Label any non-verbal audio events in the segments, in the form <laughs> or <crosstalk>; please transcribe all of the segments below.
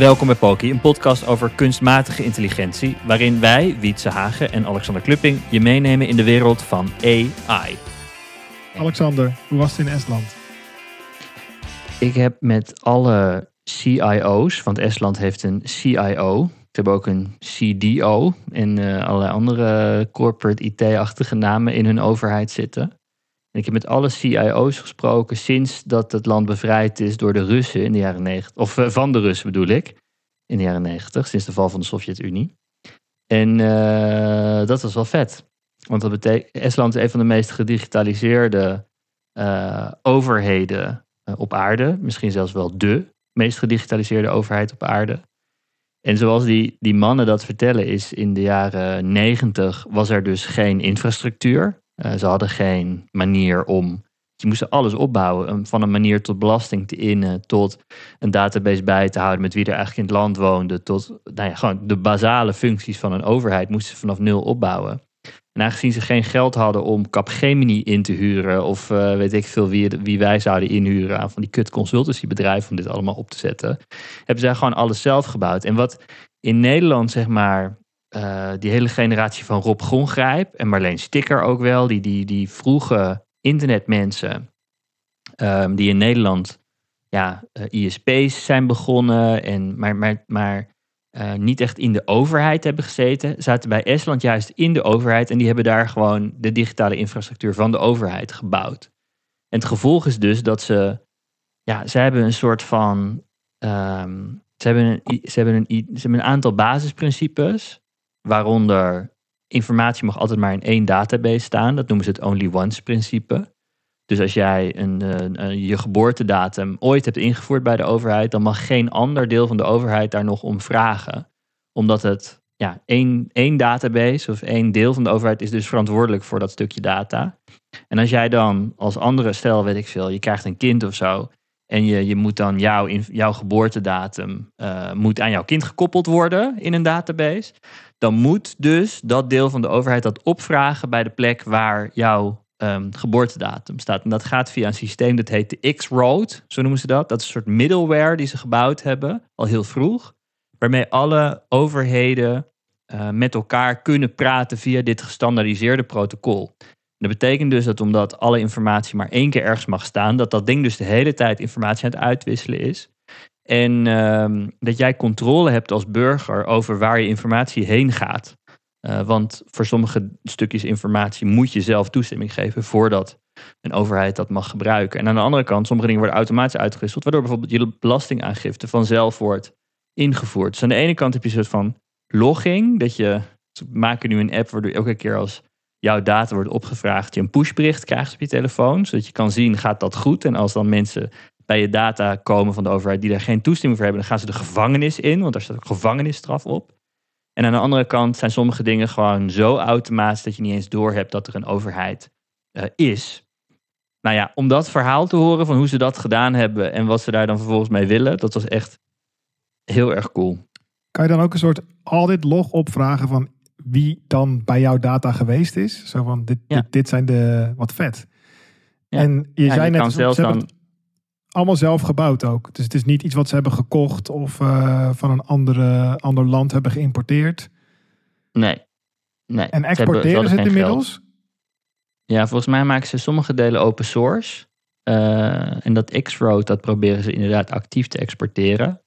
Welkom bij Poki, een podcast over kunstmatige intelligentie, waarin wij, Wietse Hagen en Alexander Klupping, je meenemen in de wereld van AI. Alexander, hoe was het in Estland? Ik heb met alle CIO's, want Estland heeft een CIO, ze hebben ook een CDO en uh, allerlei andere corporate IT-achtige namen in hun overheid zitten. En ik heb met alle CIO's gesproken sinds dat het land bevrijd is door de Russen in de jaren 90. Of uh, van de Russen bedoel ik. In de jaren 90, sinds de val van de Sovjet-Unie. En uh, dat was wel vet. Want dat betekent, Estland is een van de meest gedigitaliseerde uh, overheden op aarde. Misschien zelfs wel de meest gedigitaliseerde overheid op aarde. En zoals die, die mannen dat vertellen, is in de jaren 90 was er dus geen infrastructuur. Uh, ze hadden geen manier om. Ze moesten alles opbouwen. Van een manier tot belasting te innen, tot een database bij te houden met wie er eigenlijk in het land woonde, tot nou ja, gewoon de basale functies van een overheid moesten ze vanaf nul opbouwen. En aangezien ze geen geld hadden om Capgemini in te huren, of uh, weet ik veel wie, wie wij zouden inhuren aan van die kut consultancybedrijven om dit allemaal op te zetten, hebben zij gewoon alles zelf gebouwd. En wat in Nederland, zeg maar, uh, die hele generatie van Rob Grongrijp en Marleen Sticker ook wel, die, die, die vroege internetmensen um, die in Nederland ja, uh, ISP's zijn begonnen, en, maar, maar, maar uh, niet echt in de overheid hebben gezeten, zaten bij Estland juist in de overheid en die hebben daar gewoon de digitale infrastructuur van de overheid gebouwd. En het gevolg is dus dat ze, ja, ze hebben een soort van, um, ze, hebben een, ze, hebben een, ze hebben een aantal basisprincipes waaronder informatie mag altijd maar in één database staan. Dat noemen ze het only once principe. Dus als jij een, een, een, je geboortedatum ooit hebt ingevoerd bij de overheid, dan mag geen ander deel van de overheid daar nog om vragen. Omdat het ja, één, één database of één deel van de overheid is dus verantwoordelijk voor dat stukje data. En als jij dan als andere, stel weet ik veel, je krijgt een kind of zo. En je, je moet dan jouw, jouw geboortedatum uh, moet aan jouw kind gekoppeld worden in een database dan moet dus dat deel van de overheid dat opvragen bij de plek waar jouw um, geboortedatum staat. En dat gaat via een systeem dat heet de X-Road, zo noemen ze dat. Dat is een soort middleware die ze gebouwd hebben, al heel vroeg. Waarmee alle overheden uh, met elkaar kunnen praten via dit gestandaardiseerde protocol. Dat betekent dus dat omdat alle informatie maar één keer ergens mag staan, dat dat ding dus de hele tijd informatie aan het uitwisselen is. En um, dat jij controle hebt als burger over waar je informatie heen gaat. Uh, want voor sommige stukjes informatie moet je zelf toestemming geven voordat een overheid dat mag gebruiken. En aan de andere kant, sommige dingen worden automatisch uitgewisseld, waardoor bijvoorbeeld je belastingaangifte vanzelf wordt ingevoerd. Dus aan de ene kant heb je een soort van logging, dat je, we maken nu een app waardoor elke keer als jouw data wordt opgevraagd, je een pushbericht krijgt op je telefoon, zodat je kan zien, gaat dat goed? En als dan mensen bij je data komen van de overheid die daar geen toestemming voor hebben, dan gaan ze de gevangenis in, want daar staat ook gevangenisstraf op. En aan de andere kant zijn sommige dingen gewoon zo automatisch dat je niet eens doorhebt dat er een overheid uh, is. Nou ja, om dat verhaal te horen van hoe ze dat gedaan hebben en wat ze daar dan vervolgens mee willen, dat was echt heel erg cool. Kan je dan ook een soort audit log opvragen van wie dan bij jouw data geweest is? Zo van dit, ja. dit, dit, zijn de wat vet. Ja. En je ja, zei je net, kan zelfs dan allemaal zelf gebouwd ook. Dus het is niet iets wat ze hebben gekocht of uh, van een andere, ander land hebben geïmporteerd. Nee. nee. En exporteren ze het inmiddels? geld. Ja, volgens mij maken ze sommige delen open source. Eh, en dat X-Road, dat proberen ze inderdaad actief te exporteren.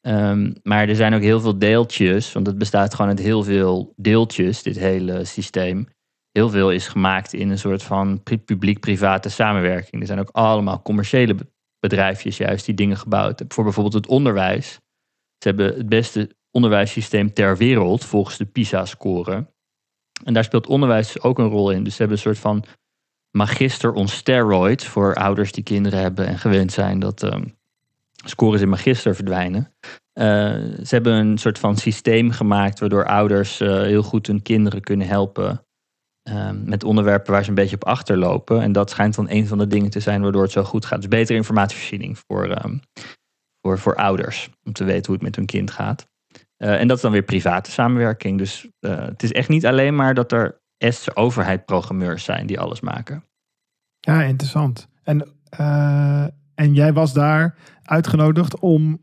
Ehm, maar er zijn ook heel veel deeltjes, want het bestaat gewoon uit heel veel deeltjes, dit hele systeem. Heel veel is gemaakt in een soort van pri- publiek-private samenwerking. Er zijn ook allemaal commerciële be- bedrijfjes juist die dingen gebouwd hebben. Voor bijvoorbeeld het onderwijs. Ze hebben het beste onderwijssysteem ter wereld volgens de PISA-score. En daar speelt onderwijs ook een rol in. Dus ze hebben een soort van magister on steroids voor ouders die kinderen hebben en gewend zijn dat ehm, scores in magister verdwijnen. Eh, ze hebben een soort van systeem gemaakt waardoor ouders eh, heel goed hun kinderen kunnen helpen ehm, met onderwerpen waar ze een beetje op achterlopen. En dat schijnt dan een van de dingen te zijn waardoor het zo goed gaat. Dus betere informatievoorziening voor, ehm, voor, voor ouders om te weten hoe het met hun kind gaat. Eh, en dat is dan weer private samenwerking. Dus het is echt niet alleen maar dat er Estse overheid programmeurs zijn die alles maken. Ja, interessant. En, en jij was daar uitgenodigd om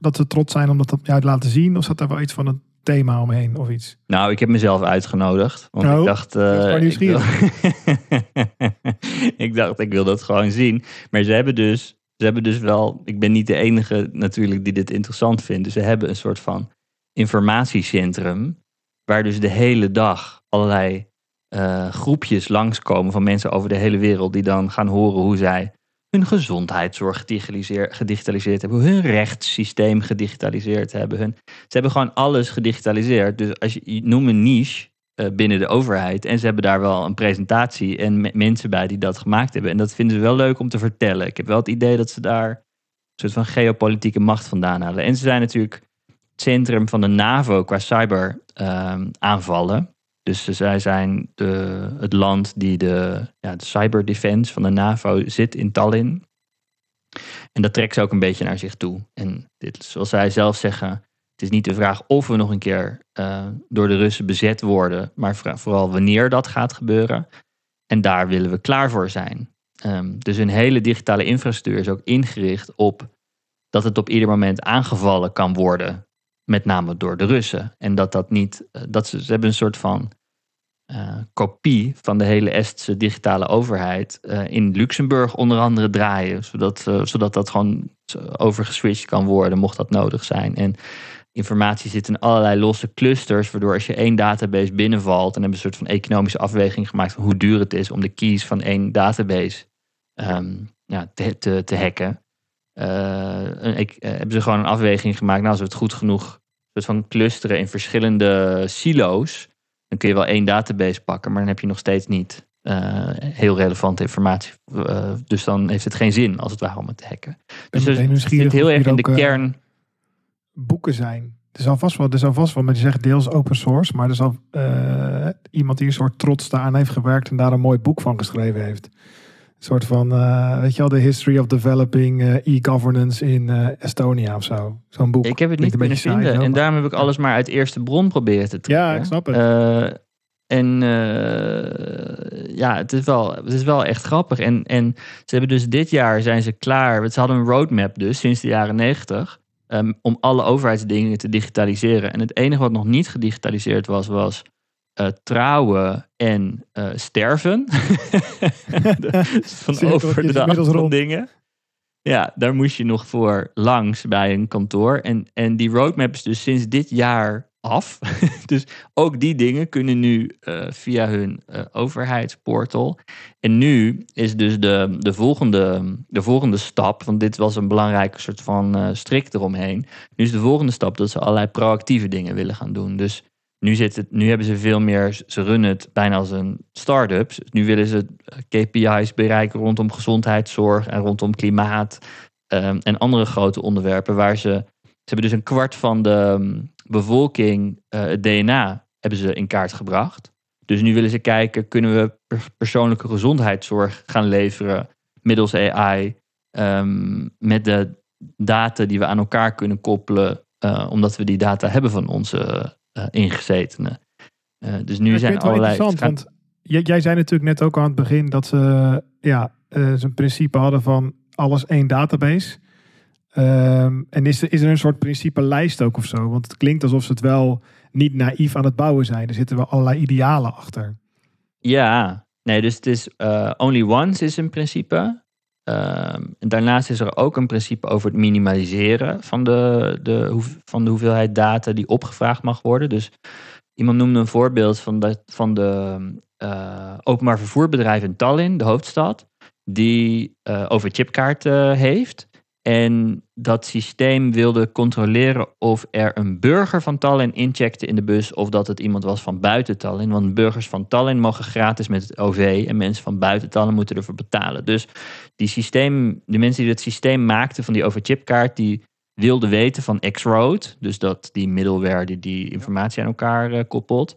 dat ze trots zijn om dat jou te laten zien? Of zat er wel iets van een thema omheen of iets? Nou, ik heb mezelf uitgenodigd. Want ik oh, dacht. Uh, ik, wil... <laughs> ik dacht, ik wil dat gewoon zien. Maar ze hebben dus. Ze hebben dus wel. Ik ben niet de enige natuurlijk die dit interessant vindt. Dus ze hebben een soort van informatiecentrum. Waar dus de hele dag allerlei uh, groepjes langskomen van mensen over de hele wereld. Die dan gaan horen hoe zij hun gezondheidszorg gedigitaliseerd hebben, hun rechtssysteem gedigitaliseerd hebben. Hun, ze hebben gewoon alles gedigitaliseerd. Dus als je, noemt een niche uh, binnen de overheid en ze hebben daar wel een presentatie en mensen bij die dat gemaakt hebben. En dat vinden ze wel leuk om te vertellen. Ik heb wel het idee dat ze daar een soort van geopolitieke macht vandaan halen. En ze zijn natuurlijk het centrum van de NAVO qua cyber uh, aanvallen. Dus zij zijn de, het land die de, ja, de cyberdefense van de NAVO zit in Tallinn. En dat trekt ze ook een beetje naar zich toe. En dit, zoals zij zelf zeggen, het is niet de vraag of we nog een keer uh, door de Russen bezet worden, maar vooral wanneer dat gaat gebeuren. En daar willen we klaar voor zijn. Um, dus hun hele digitale infrastructuur is ook ingericht op dat het op ieder moment aangevallen kan worden. Met name door de Russen. En dat dat niet, eh, dat ze, ze hebben een soort van uh, kopie van de hele Estse digitale overheid uh, in Luxemburg onder andere draaien. Zodat, zodat dat gewoon overgeswitcht kan worden, mocht dat nodig zijn. En informatie zit in allerlei losse clusters, waardoor als je één database binnenvalt, en hebben een soort van economische afweging gemaakt van hoe duur het is om de keys van één database um, ja, te, te, te hacken. Ik, hebben ze gewoon een afweging gemaakt, nou als we het goed genoeg soort van clusteren in verschillende silo's, dan kun je wel één database pakken, maar dan heb je nog steeds niet uh, heel relevante informatie. Uh, dus dan heeft het geen zin als het ware om het te hacken. Dus het zit heel erg in de uh, kern. Boeken zijn. Er zal vast wel, er zal vast wel, maar die zeggen deels open source, maar er zal iemand die een soort trots daaraan heeft gewerkt en daar een mooi boek van geschreven heeft soort van, uh, weet je wel, de history of developing uh, e-governance in uh, Estonia of zo. Zo'n boek. Ik heb het niet kunnen vinden. en daarom heb ik alles maar uit eerste bron proberen te trekken. Ja, ik snap het. en ja, het is, wel, het is wel echt grappig. En, en ze hebben dus dit jaar zijn ze klaar. Ze hadden een roadmap dus sinds de jaren negentig. Um, om alle overheidsdingen te digitaliseren. En het enige wat nog niet gedigitaliseerd was, was uh, trouwen en uh, sterven. <laughs> van over de rond dingen. Ja, daar moest je nog voor langs bij een kantoor. En, en die roadmap is dus sinds dit jaar af. <laughs> dus ook die dingen kunnen nu uh, via hun overheidsportal. En nu is dus de, de, volgende, de volgende stap, want dit was een belangrijke soort van strik eromheen. Nu is de volgende stap dat ze allerlei proactieve dingen willen gaan doen. Dus nu, het, nu hebben ze veel meer, ze runnen het bijna als een start-up. Dus nu willen ze KPI's bereiken rondom gezondheidszorg en rondom klimaat um, en andere grote onderwerpen waar ze, ze hebben dus een kwart van de ehm, bevolking uh, het DNA hebben ze in kaart gebracht. Dus nu willen ze kijken, kunnen we persoonlijke gezondheidszorg gaan leveren middels AI ehm, met de data die we aan elkaar kunnen koppelen, uh, omdat we die data hebben van onze ingezetenen. Uh, dus nu zijn allerlei. Interessant, want jij, jij, zei natuurlijk net ook aan het begin dat ze ja, uh, zijn principe hadden van alles één database. Um, en is er, is er een soort principe lijst ook of zo? Want het klinkt alsof ze het wel niet naïef aan het bouwen zijn. Er zitten wel allerlei idealen achter. Ja, nee, dus het is only once is een principe. Ehm, daarnaast is er ook een principe over het minimaliseren van de, de, van de hoeveelheid data die opgevraagd mag worden. Dus iemand noemde een voorbeeld van de, van de uh, openbaar vervoerbedrijf in Tallinn, de hoofdstad, die uh, over chipkaarten heeft. En dat systeem wilde controleren of er een burger van Tallinn incheckte in de bus of dat het iemand was van buiten Tallinn. Want burgers van Tallinn mogen gratis met het OV en mensen van buiten Tallinn moeten ervoor betalen. Dus die systeem, de mensen die het systeem maakten van die overchipkaart, die wilden weten van X-Road, dus dat die middleware die, die informatie aan elkaar uh, koppelt,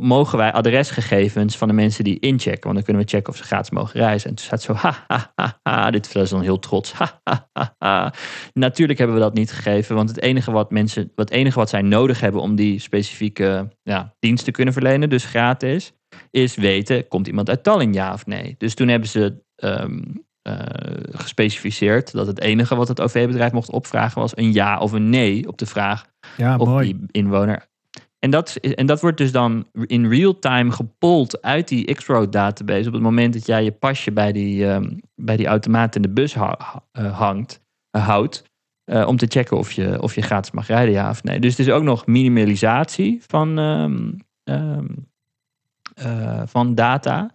mogen wij adresgegevens van de mensen die inchecken. Want dan kunnen we checken of ze gratis mogen reizen. En toen staat zo, ha, ha, ha, ha. Dit was dan heel trots. Ha, ha, ha, ha. Natuurlijk hebben we dat niet gegeven. Want het enige wat mensen, wat enige wat zij nodig hebben om die specifieke ja, dienst te kunnen verlenen, dus gratis, is weten, komt iemand uit Tallinn, ja of nee? Dus toen hebben ze um, uh, gespecificeerd dat het enige wat het OV-bedrijf mocht opvragen was een ja of een nee op de vraag ja, of mooi. die inwoner en dat, en dat wordt dus dan in real time gepold uit die X-Road database. Op het moment dat jij je pasje bij die, um, bij die automaat in de bus ha uh, hangt, uh, houdt. Uh, om te checken of je, of je gratis mag rijden, ja of nee. Dus het is ook nog minimalisatie van, um, um, van data.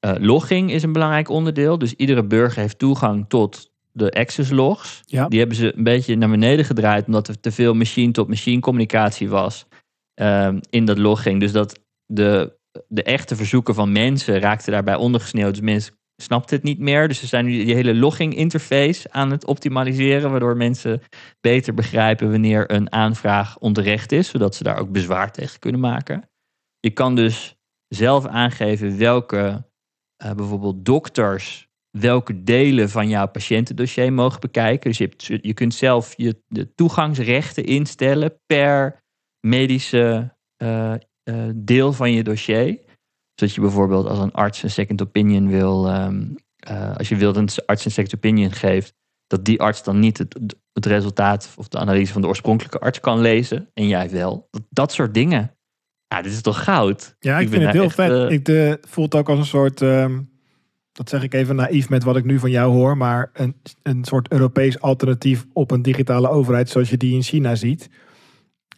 logging is een belangrijk onderdeel. Dus iedere burger heeft toegang tot de access logs. Ja. Die hebben ze een beetje naar beneden gedraaid, omdat er te veel machine-tot-machine communicatie was um, in dat logging. Dus dat de, de echte verzoeken van mensen raakten daarbij ondergesneeuwd. Dus mensen snapten het niet meer. Dus ze zijn nu die hele logging interface aan het optimaliseren. Waardoor mensen beter begrijpen wanneer een aanvraag onterecht is. Zodat ze daar ook bezwaar tegen kunnen maken. Je kan dus zelf aangeven welke uh, bijvoorbeeld dokters welke delen van jouw patiëntendossier mogen bekijken. Dus je, je kunt zelf je de toegangsrechten instellen per medische uh, uh, deel van je dossier. Zodat je bijvoorbeeld als een arts een second opinion wil, um, uh, als je wilt een arts een second opinion geeft, dat die arts dan niet het, het resultaat of de analyse van de oorspronkelijke arts kan lezen en jij wel. Dat, dat soort dingen. Ja, dit is toch goud? Ja, ik, ik vind het heel echt, vet. ik de, voelt ook als een soort, um, dat zeg ik even naïef met wat ik nu van jou hoor, maar een, een soort Europees alternatief op een digitale overheid zoals je die in China ziet.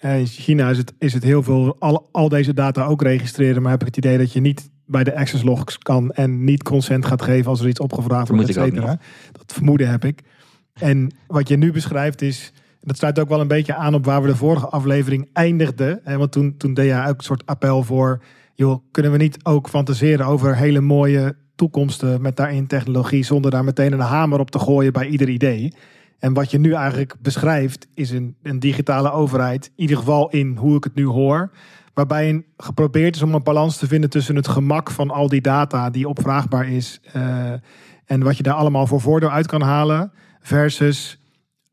In China is het, is het heel veel, al, al deze data ook registreren, maar heb ik het idee dat je niet bij de access logs kan en niet consent gaat geven als er iets opgevraagd wordt, et cetera. Dat vermoeden heb ik. En wat je nu beschrijft is, dat sluit ook wel een beetje aan op waar we de vorige aflevering eindigden. Hè, want toen, toen deed jij ook een soort appel voor, joh, kunnen we niet ook fantaseren over hele mooie toekomsten met daarin technologie, zonder daar meteen een hamer op te gooien bij ieder idee. En wat je nu eigenlijk beschrijft is een, een digitale overheid, in ieder geval in hoe ik het nu hoor, waarbij geprobeerd is om een balans te vinden tussen het gemak van al die data die opvraagbaar is uh, en wat je daar allemaal voor voordeel uit kan halen, versus,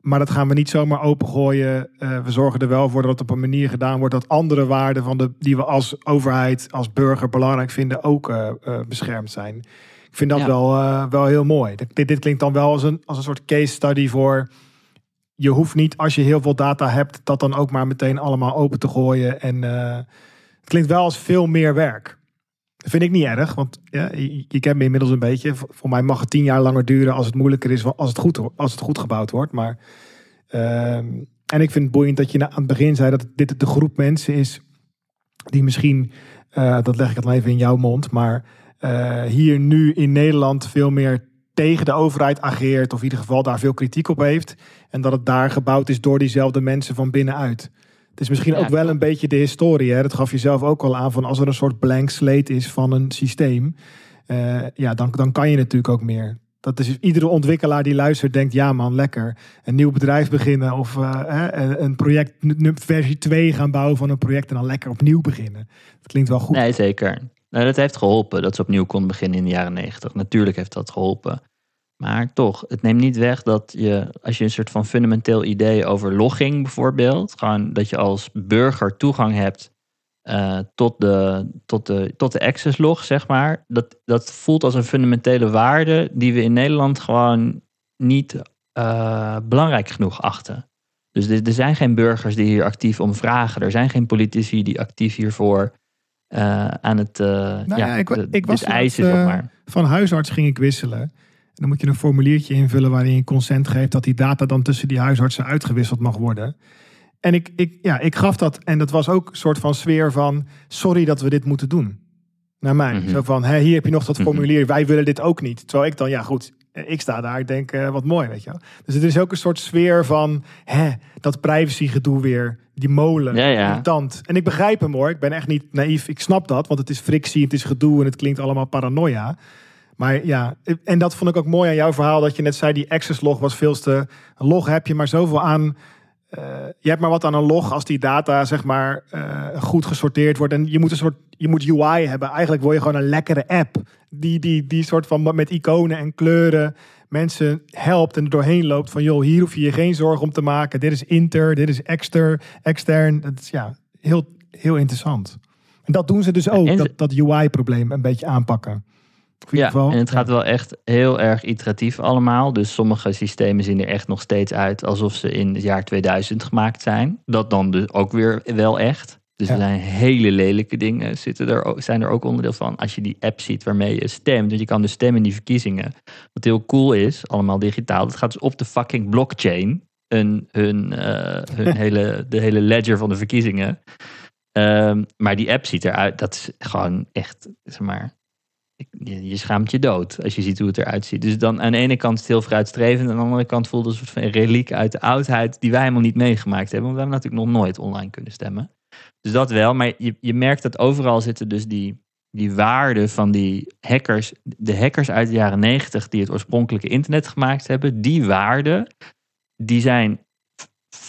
maar dat gaan we niet zomaar opengooien. Uh, we zorgen er wel voor dat het op een manier gedaan wordt dat andere waarden van de, die we als overheid, als burger belangrijk vinden, ook uh, beschermd zijn. Ik vind dat ja. wel, uh, wel heel mooi. Dit, dit klinkt dan wel als een, als een soort case study voor. Je hoeft niet, als je heel veel data hebt, dat dan ook maar meteen allemaal open te gooien. En uh, het klinkt wel als veel meer werk. Dat vind ik niet erg, want ja, je, je kent me inmiddels een beetje. Voor mij mag het tien jaar langer duren als het moeilijker is, als het goed, als het goed gebouwd wordt. Maar, uh, en ik vind het boeiend dat je aan het begin zei dat dit de groep mensen is die misschien, uh, dat leg ik het maar even in jouw mond, maar uh, hier nu in Nederland veel meer tegen de overheid ageert, of in ieder geval daar veel kritiek op heeft. En dat het daar gebouwd is door diezelfde mensen van binnenuit. Het is misschien ja, ook wel een beetje de historie. Hè? Dat gaf je zelf ook al aan van als er een soort blank slate is van een systeem. Uh, ja, dan, dan kan je natuurlijk ook meer. Dat is iedere ontwikkelaar die luistert denkt, ja man, lekker. Een nieuw bedrijf beginnen of uh, een project, versie 2 gaan bouwen van een project en dan lekker opnieuw beginnen. Dat klinkt wel goed. Nee, zeker. Nou, dat heeft geholpen dat ze opnieuw kon beginnen in de jaren negentig. Natuurlijk heeft dat geholpen. Maar toch, het neemt niet weg dat je, als je een soort van fundamenteel idee over logging bijvoorbeeld, gewoon dat je als burger toegang hebt uh, tot, de, tot, de, tot de access log, zeg maar. Dat, dat voelt als een fundamentele waarde die we in Nederland gewoon niet uh, belangrijk genoeg achten. Dus er, er zijn geen burgers die hier actief om vragen. Er zijn geen politici die actief hiervoor uh, aan het uh, nou ja, ja, ik, de, ik was eisen, maar. van huisarts ging ik wisselen. En dan moet je een formuliertje invullen waarin je consent geeft dat die data dan tussen die huisartsen uitgewisseld mag worden. En ik, ik, ja, ik gaf dat en dat was ook een soort van sfeer van sorry dat we dit moeten doen. Naar mij. Mm -hmm. Zo van, hé, hier heb je nog dat formulier, mm -hmm. wij willen dit ook niet. Terwijl ik dan, ja goed, Eh, Ik sta daar, ik denk, eh, wat mooi, weet je wel. Dus het is ook een soort sfeer van, hè, dat privacy gedoe weer. Die molen, Ja, ja. irritant. En ik begrijp hem hoor, ik ben echt niet naïef. Ik snap dat, want het is frictie, het is gedoe en het klinkt allemaal paranoia. Maar ja, en dat vond ik ook mooi aan jouw verhaal, dat je net zei, die access log was veel te... Een log heb je maar zoveel aan... eh, je hebt maar wat aan een log als die data zeg maar eh, goed gesorteerd wordt. En je moet een soort je moet UI hebben. Eigenlijk wil je gewoon een lekkere app. Die, die, die soort van met iconen en kleuren mensen helpt en er doorheen loopt. Van joh, hier hoef je je geen zorgen om te maken. Dit is inter, dit is exter, extern. Dat is ja, heel, heel interessant. En dat doen ze dus ook, en dat, dat UI-probleem een beetje aanpakken. Ja, geval, en het gaat wel echt heel erg iteratief allemaal. Dus sommige systemen zien er echt nog steeds uit alsof ze in het jaar 2000 gemaakt zijn. Dat dan dus ook weer wel echt. Dus er zijn hele lelijke dingen zitten er, zijn er ook onderdeel van. Als je die app ziet waarmee je stemt. Want je kan dus stemmen in die verkiezingen. Wat heel cool is, allemaal digitaal. Dat gaat dus op de fucking blockchain. Hun, hun, eh, hun <laughs> hele, de hele ledger van de verkiezingen. Ehm, maar die app ziet eruit. Dat is gewoon echt, zeg maar, je, schaamt je dood als je ziet hoe het eruit ziet. Dus dan aan de ene kant is het heel vooruitstrevend. Aan de andere kant voelt het een soort van reliek uit de oudheid die wij helemaal niet meegemaakt hebben. Want we hebben natuurlijk nog nooit online kunnen stemmen. Dus dat wel. Maar je, je merkt dat overal zitten dus die, die waarden van die hackers. De hackers uit de jaren negentig die het oorspronkelijke internet gemaakt hebben. Die waarden, die zijn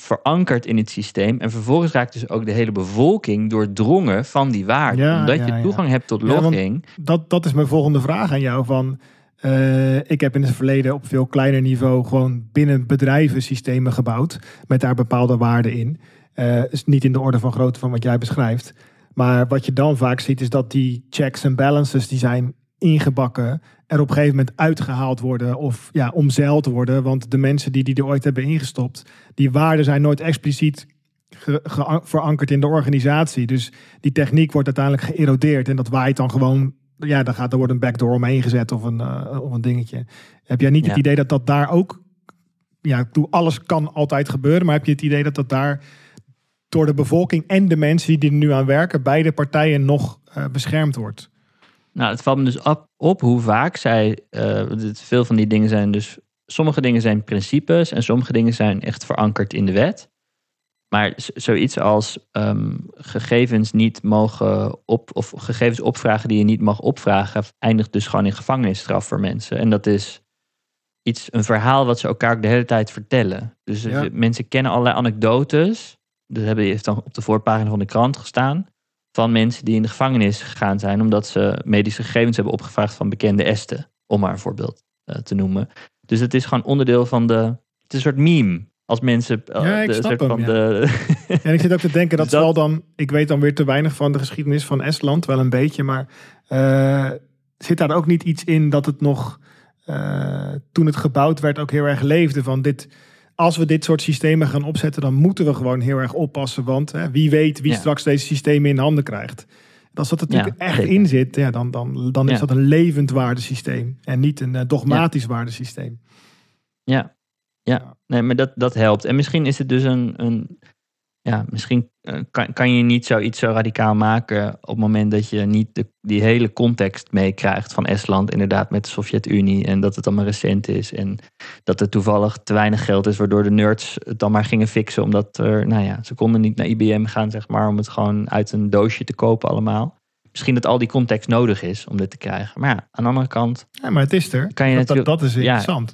verankerd in het systeem. En vervolgens raakt dus ook de hele bevolking doordrongen van die waarden. Ja, Omdat ja, je ja. toegang hebt tot logging. dat, dat is mijn volgende vraag aan jou. Van, eh, ik heb in het verleden op veel kleiner niveau gewoon binnen bedrijven systemen gebouwd. Met daar bepaalde waarden in. Eh is niet in de orde van grootte van wat jij beschrijft. Maar wat je dan vaak ziet is dat die checks en balances die zijn ingebakken. Er op een gegeven moment uitgehaald worden of ja, omzeild worden. Want de mensen die die er ooit hebben ingestopt, die waarden zijn nooit expliciet ge- ge- verankerd in de organisatie. Dus die techniek wordt uiteindelijk geërodeerd en dat waait dan gewoon. Ja, dan gaat er wordt een backdoor omheen gezet of een, eh, of een dingetje. Heb jij niet het idee dat dat daar ook. Ja, alles kan altijd gebeuren, maar heb je het idee dat dat daar door de bevolking en de mensen die er nu aan werken, beide partijen nog eh, beschermd wordt? Nou, het valt me dus op, op hoe vaak zij. eh, veel van die dingen zijn dus. Sommige dingen zijn principes en sommige dingen zijn echt verankerd in de wet. Maar zoiets als ehm, gegevens niet mogen op. of gegevens opvragen die je niet mag opvragen. eindigt dus gewoon in gevangenisstraf voor mensen. En dat is iets, een verhaal wat ze elkaar ook de hele tijd vertellen. Dus Ja. mensen kennen allerlei anekdotes. Dat hebben heeft dan op de voorpagina van de krant gestaan van mensen die in de gevangenis gegaan zijn omdat ze medische gegevens hebben opgevraagd van bekende esten, om maar een voorbeeld eh, te noemen. Dus het is gewoon onderdeel van de. Het is een soort meme. Als mensen. eh, Ja, ik de, snap hem, van ja. de, En ik zit ook te denken <laughs> dat, Dus dat- zal dan, ik weet dan weer te weinig van de geschiedenis van Estland, wel een beetje, maar eh, zit daar ook niet iets in dat het nog, toen het gebouwd werd, ook heel erg leefde van dit. Als we dit soort systemen gaan opzetten, dan moeten we gewoon heel erg oppassen. Want hè, wie weet wie Ja. straks deze systemen in handen krijgt. Als dat er natuurlijk Ja, echt zeker. in zit, ja, dan, dan, dan is Ja. dat een levend waardesysteem. En niet een eh, dogmatisch waardesysteem. Ja, ja. Nee, maar dat, dat helpt. En misschien is het dus een. een ja, misschien eh, kan, kan je niet zoiets zo radicaal maken op het moment dat je niet de, die hele context meekrijgt van Estland, inderdaad, met de Sovjet-Unie. En dat het allemaal recent is. En dat er toevallig te weinig geld is, waardoor de nerds het dan maar gingen fixen. Omdat er, nou ja, ze konden niet naar IBM gaan, zeg maar, om het gewoon uit een doosje te kopen allemaal. Misschien dat al die context nodig is om dit te krijgen. Maar ja, aan de andere kant, Ja, maar het is er. Kan je dat, dat, natuurlijk- dat is ja.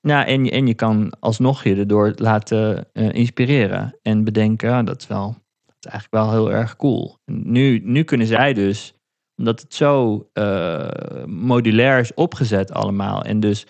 Nou, en, en je kan alsnog je erdoor laten eh, inspireren. En bedenken, ah, dat, is wel, dat is eigenlijk wel heel erg cool. Nu, nu kunnen zij dus, omdat het zo eh, modulair is opgezet allemaal. En dus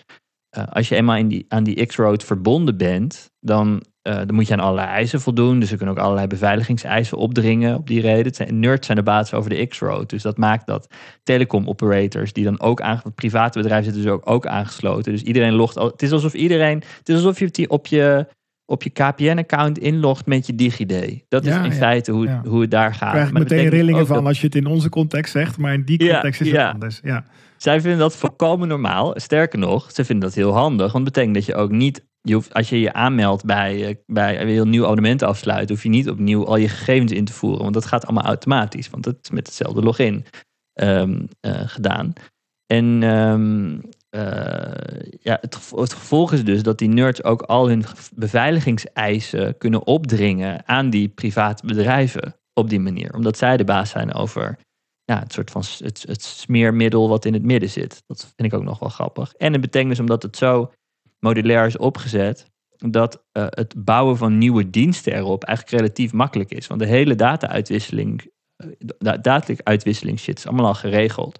eh, als je eenmaal in die, aan die X-Road verbonden bent, dan, eh, dan moet je aan allerlei eisen voldoen. Dus ze kunnen ook allerlei beveiligingseisen opdringen op die reden. Zijn, nerds zijn de baas over de X-Road. Dus dat maakt dat telecom operators die dan ook aange, private bedrijven zitten dus ook, ook aangesloten. Dus iedereen logt. Het is alsof iedereen. Het is alsof je op je op je KPN-account inlogt met je DigiD. Dat is Ja, in ja, feite hoe, ja. hoe het daar gaat. krijg ik Maar meteen rillingen van dat- als je het in onze context zegt, maar in die context is het anders. Ja. Zij vinden dat volkomen normaal. Sterker nog, ze vinden dat heel handig. Want dat betekent dat je ook niet... Je hoeft, als je je aanmeldt bij, eh, bij een nieuw abonnement afsluiten... hoef je niet opnieuw al je gegevens in te voeren. Want dat gaat allemaal automatisch. Want dat is met hetzelfde login ehm, eh, gedaan. En, ehm, eh, ja, het, gevo- het gevolg is dus dat die nerds ook al hun beveiligingseisen kunnen opdringen aan die private bedrijven op die manier. Omdat zij de baas zijn over ja, het soort van het smeermiddel wat in het midden zit. Dat vind ik ook nog wel grappig. En het betekent dus omdat het zo modulair is opgezet, dat eh, het bouwen van nieuwe diensten erop eigenlijk relatief makkelijk is. Want de hele data-uitwisseling, eh, da- data-uitwisseling shit is allemaal al geregeld.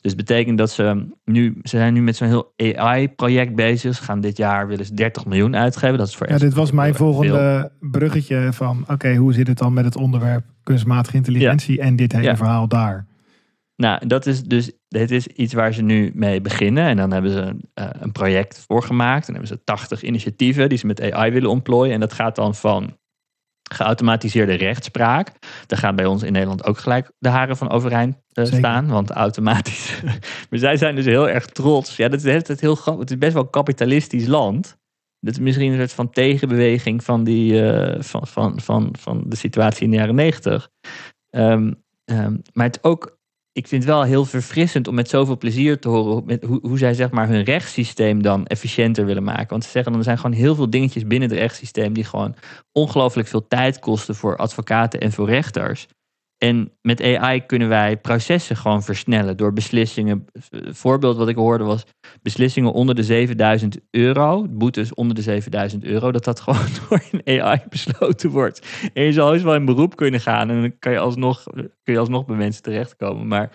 Dus betekent dat ze nu, ze zijn nu met zo'n heel AI-project bezig. Ze gaan dit jaar willen ze 30 miljoen uitgeven. Dat is voor Ja, dit was mijn veel. volgende bruggetje van, oké, hoe zit het dan met het onderwerp kunstmatige intelligentie en dit hele Ja. verhaal daar? Nou, dat is dus, dit is iets waar ze nu mee beginnen. En dan hebben ze eh, een project voor gemaakt. En dan hebben ze 80 initiatieven die ze met AI willen ontplooien. En dat gaat dan van geautomatiseerde rechtspraak. Daar gaan bij ons in Nederland ook gelijk de haren van overeind eh, staan. Want automatisch. <laughs> maar zij zijn dus heel erg trots. Ja, dat is tijd heel. Het is best wel een kapitalistisch land. Dat is misschien een soort van tegenbeweging van, die, eh, van, van, van, van de situatie in de jaren negentig. Ehm, ehm, maar het ook ik vind het wel heel verfrissend om met zoveel plezier te horen hoe, hoe zij zeg maar hun rechtssysteem dan efficiënter willen maken. Want ze zeggen dan er zijn gewoon heel veel dingetjes binnen het rechtssysteem die gewoon ongelooflijk veel tijd kosten voor advocaten en voor rechters. En met AI kunnen wij processen gewoon versnellen door beslissingen. Een voorbeeld wat ik hoorde was beslissingen onder de 7000 euro, boetes onder de 7000 euro, dat dat <laughs> gewoon door een AI besloten wordt. En je zal heus wel in beroep kunnen gaan en dan kan je alsnog, kun je alsnog bij mensen terechtkomen. Maar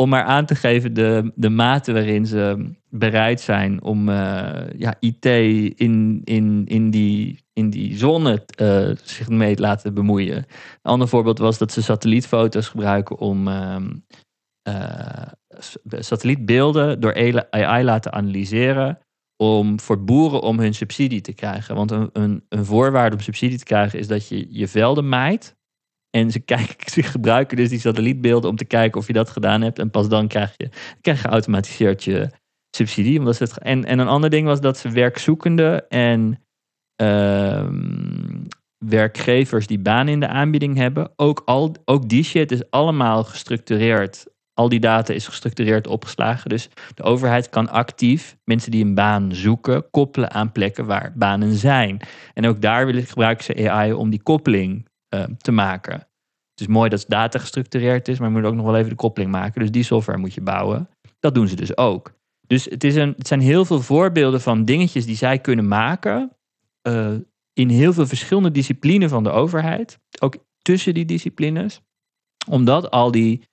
om maar aan te geven de, de mate waarin ze bereid zijn om eh, ja, IT in, in, in, die, in die zone eh, zich mee te laten bemoeien. Een ander voorbeeld was dat ze satellietfoto's gebruiken om ehm, eh, satellietbeelden door AI laten analyseren om voor boeren om hun subsidie te krijgen. Want een, een, een voorwaarde om subsidie te krijgen is dat je je velden maait. En ze, kijken, <laughs> ze gebruiken dus die satellietbeelden om te kijken of je dat gedaan hebt. En pas dan krijg je, krijg je geautomatiseerd je subsidie. Omdat ze het, en, en een ander ding was dat ze werkzoekenden en ehm, werkgevers die banen in de aanbieding hebben, ook, al, ook die shit is allemaal gestructureerd. Al die data is gestructureerd opgeslagen. Dus de overheid kan actief mensen die een baan zoeken koppelen aan plekken waar banen zijn. En ook daar gebruiken ze AI om die koppeling eh, te maken. Het is mooi dat data gestructureerd is, maar je moet ook nog wel even de koppeling maken. Dus die software moet je bouwen. Dat doen ze dus ook. Dus het, is een, het zijn heel veel voorbeelden van dingetjes die zij kunnen maken. eh, in heel veel verschillende disciplines van de overheid. Ook tussen die disciplines. Omdat al die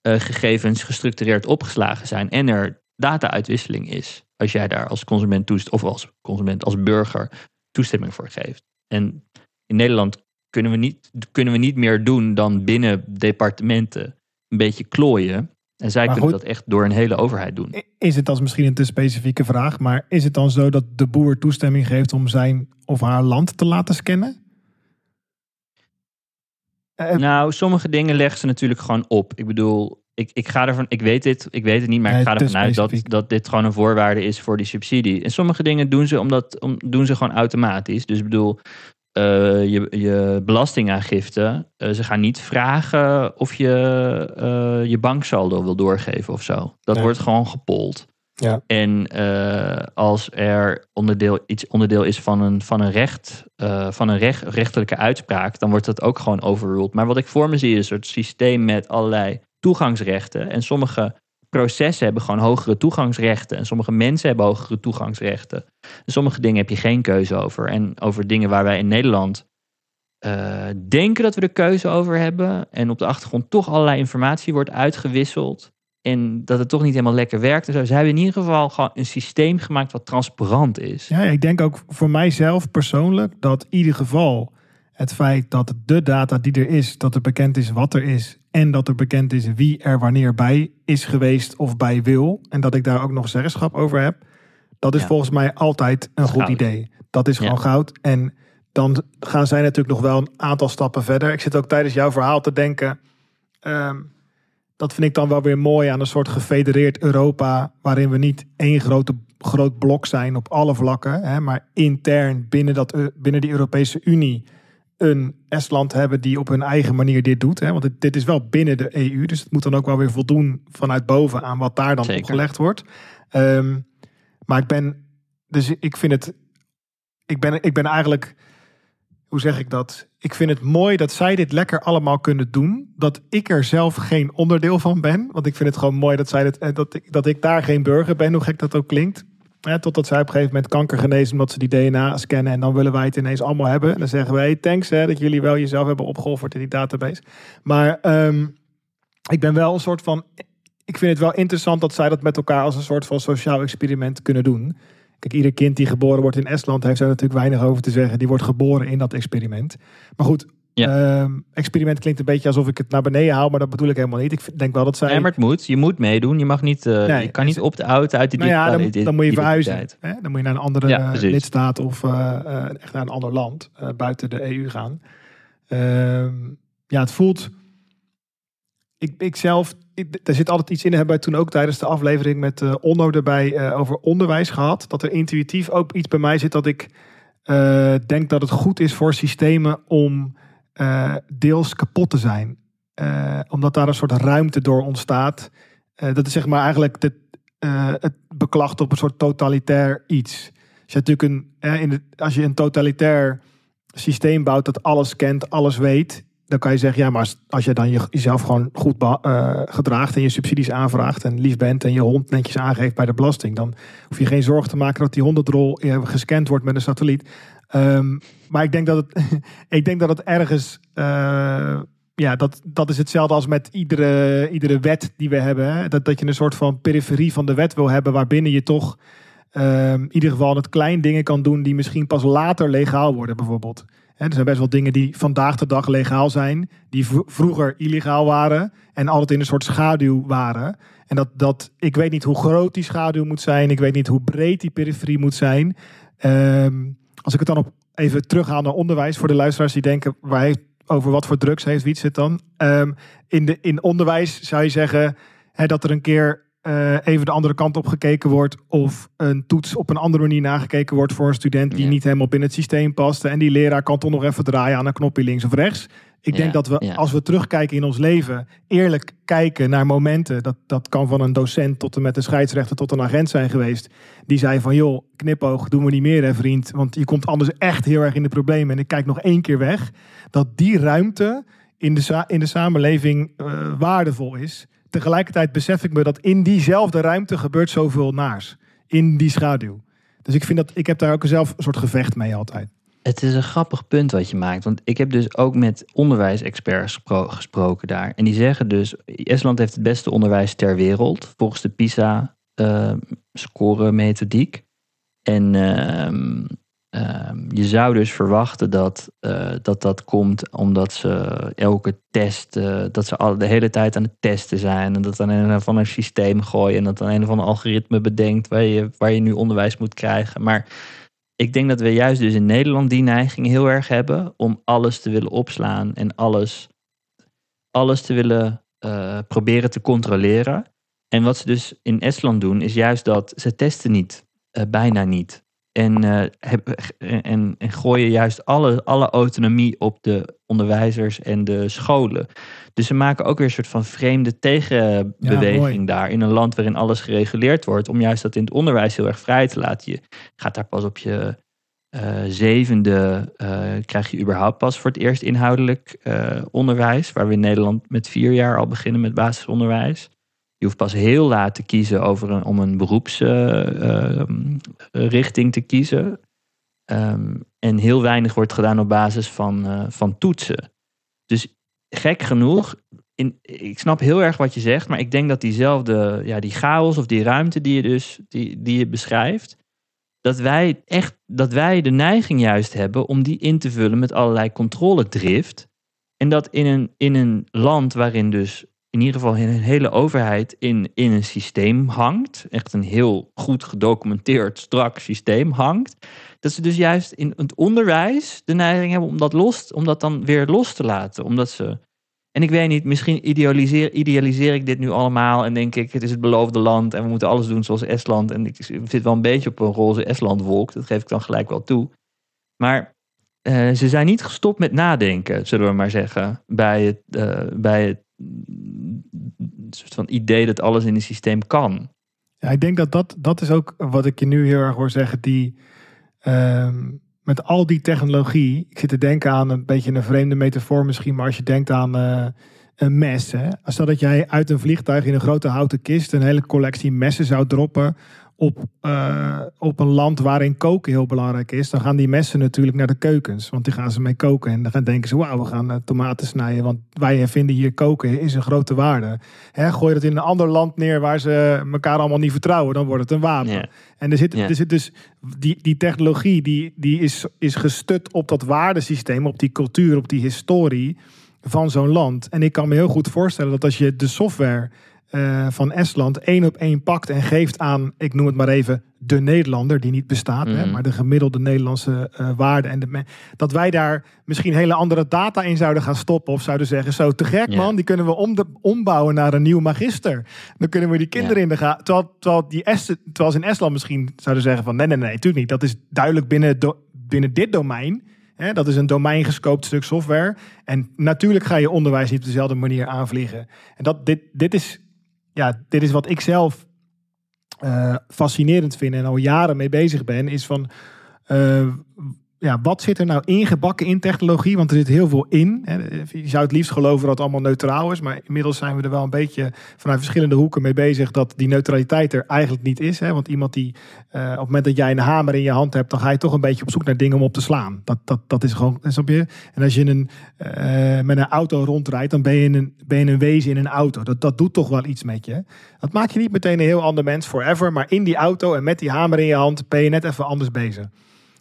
eh, gegevens gestructureerd opgeslagen zijn. En er data-uitwisseling is. Als jij daar als consument toest, of als consument, als burger toestemming voor geeft. En in Nederland kunnen we niet, kunnen we niet meer doen dan binnen departementen een beetje klooien. En zij Maar kunnen goed. dat echt door een hele overheid doen. Is het, is misschien een te specifieke vraag, maar is het dan zo dat de boer toestemming geeft om zijn of haar land te laten scannen? Eh, Nou, sommige dingen leggen ze natuurlijk gewoon op. Ik bedoel, ik, ik ga ervan, ik weet dit, ik weet het niet, maar Nee, ik ga ervan uit dat, dat dit gewoon een voorwaarde is voor die subsidie. En sommige dingen doen ze, omdat, om, doen ze gewoon automatisch. Dus ik bedoel, eh, je, je belastingaangifte, eh, ze gaan niet vragen of je eh, je banksaldo wil doorgeven of zo. Dat Nee. wordt gewoon gepold. Ja. En als er onderdeel, iets onderdeel is van een, van een recht, van een recht, rechterlijke uitspraak, dan wordt dat ook gewoon overruled. Maar wat ik voor me zie is een soort systeem met allerlei toegangsrechten. En sommige processen hebben gewoon hogere toegangsrechten. En sommige mensen hebben hogere toegangsrechten. En sommige dingen heb je geen keuze over. En over dingen waar wij in Nederland eh, denken dat we de keuze over hebben. En op de achtergrond toch allerlei informatie wordt uitgewisseld. En dat het toch niet helemaal lekker werkt. Ze hebben in ieder geval gewoon een systeem gemaakt wat transparant is. Ja, ik denk ook voor mijzelf persoonlijk dat in ieder geval het feit dat de data die er is, dat er bekend is wat er is en dat er bekend is wie er wanneer bij is geweest of bij wil en dat ik daar ook nog zeggenschap over heb, dat is Ja. volgens mij altijd een goed Goud. idee. Dat is gewoon Ja. goud. En dan gaan zij natuurlijk nog wel een aantal stappen verder. Ik zit ook tijdens jouw verhaal te denken. ehm, dat vind ik dan wel weer mooi aan een soort gefedereerd Europa, waarin we niet één grote, groot blok zijn op alle vlakken, hè, maar intern binnen, dat, Eu- binnen die Europese Unie een Estland hebben die op hun eigen manier dit doet. Hè, want dit, dit is wel binnen de EU, dus het moet dan ook wel weer voldoen vanuit boven aan wat daar dan Zeker. opgelegd wordt. Ehm, Maar ik ben, dus ik vind het, ik ben, ik ben eigenlijk, hoe zeg ik dat? Ik vind het mooi dat zij dit lekker allemaal kunnen doen. Dat ik er zelf geen onderdeel van ben. Want ik vind het gewoon mooi dat, zij dit, eh, dat, ik, dat ik daar geen burger ben, hoe gek dat ook klinkt. Ja, totdat zij op een gegeven moment kanker genezen omdat ze die DNA scannen. En dan willen wij het ineens allemaal hebben. En dan zeggen wij, hey, thanks hè, dat jullie wel jezelf hebben opgeofferd in die database. Maar ehm, ik ben wel een soort van... Ik vind het wel interessant dat zij dat met elkaar als een soort van sociaal experiment kunnen doen. Kijk, ieder kind die geboren wordt in Estland heeft daar natuurlijk weinig over te zeggen. Die wordt geboren in dat experiment. Maar goed, Ja. ehm, experiment klinkt een beetje alsof ik het naar beneden haal, maar dat bedoel ik helemaal niet. Ik denk wel dat zij... Nee, maar het moet. Je moet meedoen. Je mag niet. eh, Nee, je kan niet op de auto uit die Nou ja, dan, dan moet je verhuizen. Hè? Dan moet je naar een andere Ja, eh, lidstaat of eh, echt naar een ander land buiten de EU gaan. Ehm, ja, het voelt. Ik, ik zelf, ik, er zit altijd iets in. Hebben wij toen ook tijdens de aflevering met Onno erbij over onderwijs gehad. Dat er intuïtief ook iets bij mij zit dat ik denk dat het goed is voor systemen om eh, deels kapot te zijn. Eh, omdat daar een soort ruimte door ontstaat. Eh, dat is zeg maar eigenlijk het beklacht op een soort totalitair iets. Als je natuurlijk een, in als je een totalitair systeem bouwt dat alles kent, alles weet, dan kan je zeggen, ja, maar als, als je dan je, jezelf gewoon goed gedraagt en je subsidies aanvraagt en lief bent en je hond netjes aangeeft bij de belasting, dan hoef je geen zorgen te maken dat die hondendrol gescand wordt met een satelliet. Ehm, maar ik denk dat het, <laughs> ik denk dat het ergens, eh, ja, dat, dat is hetzelfde als met iedere, iedere wet die we hebben. Hè? Dat, dat je een soort van periferie van de wet wil hebben, waarbinnen je toch ehm, in ieder geval het klein dingen kan doen die misschien pas later legaal worden, bijvoorbeeld. Er zijn best wel dingen die vandaag de dag legaal zijn, die vroeger illegaal waren en altijd in een soort schaduw waren. En dat, dat, ik weet niet hoe groot die schaduw moet zijn, ik weet niet hoe breed die periferie moet zijn. Ehm, als ik het dan op even terughaal naar onderwijs, voor de luisteraars die denken, waar heeft, over wat voor drugs heeft Wiets het dan? Ehm, in, de, in onderwijs zou je zeggen hè, dat er een keer eh, even de andere kant op gekeken wordt. Of een toets op een andere manier nagekeken wordt voor een student die Ja. niet helemaal binnen het systeem past. En die leraar kan toch nog even draaien aan een knopje links of rechts. Ik denk Ja, dat we, ja. als we terugkijken in ons leven, eerlijk kijken naar momenten. Dat, dat kan van een docent tot en met een scheidsrechter tot een agent zijn geweest. Die zei van, joh, knipoog, doen we niet meer hè vriend. Want je komt anders echt heel erg in de problemen. En ik kijk nog één keer weg. Dat die ruimte in de, in de samenleving eh, waardevol is. Tegelijkertijd besef ik me dat in diezelfde ruimte gebeurt zoveel naars. In die schaduw. Dus ik vind dat, ik heb daar ook zelf een soort gevecht mee altijd. Het is een grappig punt wat je maakt. Want ik heb dus ook met onderwijsexperts gespro- gesproken daar. En die zeggen dus, Estland heeft het beste onderwijs ter wereld. Volgens de PISA-score-methodiek. en ehm, ehm, je zou dus verwachten dat, eh, dat dat komt omdat ze elke test, eh, dat ze al de hele tijd aan het testen zijn. En dat dan een van een systeem gooien. En dat dan een of ander algoritme bedenkt waar je, waar je nu onderwijs moet krijgen. Maar ik denk dat we juist dus in Nederland die neiging heel erg hebben om alles te willen opslaan en alles, alles te willen eh, proberen te controleren. En wat ze dus in Estland doen, is juist dat ze testen niet, eh, bijna niet. En, heb- en, en gooien juist alle, alle autonomie op de onderwijzers en de scholen. Dus ze maken ook weer een soort van vreemde tegenbeweging daar. In een land waarin alles gereguleerd wordt. Om juist dat in het onderwijs heel erg vrij te laten. Je gaat daar pas op je eh, zevende. eh, krijg je überhaupt pas voor het eerst inhoudelijk onderwijs. Waar we in Nederland met vier jaar al beginnen met basisonderwijs. Je hoeft pas heel laat te kiezen over een, om een beroepsrichting te kiezen. Ehm, en heel weinig wordt gedaan op basis van, eh, van toetsen. Dus gek genoeg, in, ik snap heel erg wat je zegt, maar ik denk dat diezelfde, ja, die chaos of die ruimte die je dus die, die je beschrijft, dat wij echt, dat wij de neiging juist hebben om die in te vullen met allerlei controledrift. En dat in een, in een land waarin dus in ieder geval een hele overheid in, in een systeem hangt, echt een heel goed gedocumenteerd, strak systeem hangt, dat ze dus juist in het onderwijs de neiging hebben om dat, los, om dat dan weer los te laten. Omdat ze. En ik weet niet, misschien idealiseer, idealiseer ik dit nu allemaal en denk ik, het is het beloofde land en we moeten alles doen zoals Estland. En ik zit wel een beetje op een roze Estlandwolk, dat geef ik dan gelijk wel toe. Maar eh, ze zijn niet gestopt met nadenken, zullen we maar zeggen, bij het, eh, bij het mm, soort van idee dat alles in het systeem kan. Ja, ik denk dat, dat dat is ook wat ik je nu heel erg hoor zeggen. Die, ehm, met al die technologie. Ik zit te denken aan een beetje een vreemde metafoor misschien. Maar als je denkt aan eh, een mes. Hè? Stel dat jij uit een vliegtuig in een grote houten kist een hele collectie messen zou droppen op, uh, op een land waarin koken heel belangrijk is, dan gaan die messen natuurlijk naar de keukens. Want die gaan ze mee koken. En dan gaan denken ze, wauw, we gaan uh, tomaten snijden. Want wij vinden hier koken is een grote waarde. Hè, gooi dat in een ander land neer waar ze elkaar allemaal niet vertrouwen. Dan wordt het een wapen. Yeah. En er zit, yeah. er zit dus die, die technologie die, die is, is gestut op dat waardesysteem, op die cultuur, op die historie van zo'n land. En ik kan me heel goed voorstellen dat als je de software uh, van Estland één op één pakt en geeft aan, ik noem het maar even, de Nederlander, die niet bestaat, mm. hè, Mhm. maar de gemiddelde Nederlandse uh, waarde. En de dat wij daar misschien hele andere data in zouden gaan stoppen of zouden zeggen, zo te gek man, die kunnen we om de, ombouwen naar een nieuw magister. Dan kunnen we die kinderen in de gaten. Terwijl, terwijl, die Est, terwijl ze in Estland misschien zouden zeggen van, nee, nee, nee, natuurlijk niet. Dat is duidelijk binnen, do- binnen dit domein. Hè, dat is een domeingescoopt stuk software. En natuurlijk ga je onderwijs niet op dezelfde manier aanvliegen. En dat, dit, dit, is, ja, dit is wat ik zelf eh, fascinerend vind en al jaren mee bezig ben. Is van, eh, ja, wat zit er nou ingebakken in technologie? Want er zit heel veel in. Je zou het liefst geloven dat het allemaal neutraal is. Maar inmiddels zijn we er wel een beetje vanuit verschillende hoeken mee bezig. Dat die neutraliteit er eigenlijk niet is. Want iemand die eh, op het moment dat jij een hamer in je hand hebt. Dan ga je toch een beetje op zoek naar dingen om op te slaan. Dat, dat, dat is gewoon, snap je? En als je een, eh, met een auto rondrijdt. Dan ben je een, ben je een wezen in een auto. Dat, dat doet toch wel iets met je. Dat maakt je niet meteen een heel ander mens forever. Maar in die auto en met die hamer in je hand. Ben je net even anders bezig.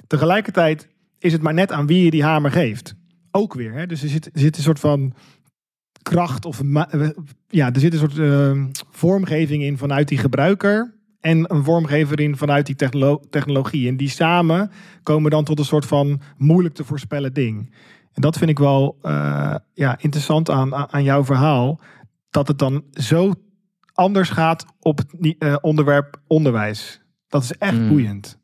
Tegelijkertijd is het maar net aan wie je die hamer geeft. Ook weer. Hè? Dus er zit, er zit een soort van kracht of ma- ja, er zit een soort uh, vormgeving in vanuit die gebruiker en een vormgever in vanuit die technolo technologie. En die samen komen dan tot een soort van moeilijk te voorspellen ding. En dat vind ik wel uh, ja, interessant aan, aan jouw verhaal. Dat het dan zo anders gaat op het uh, onderwerp onderwijs. Dat is echt Mm. boeiend.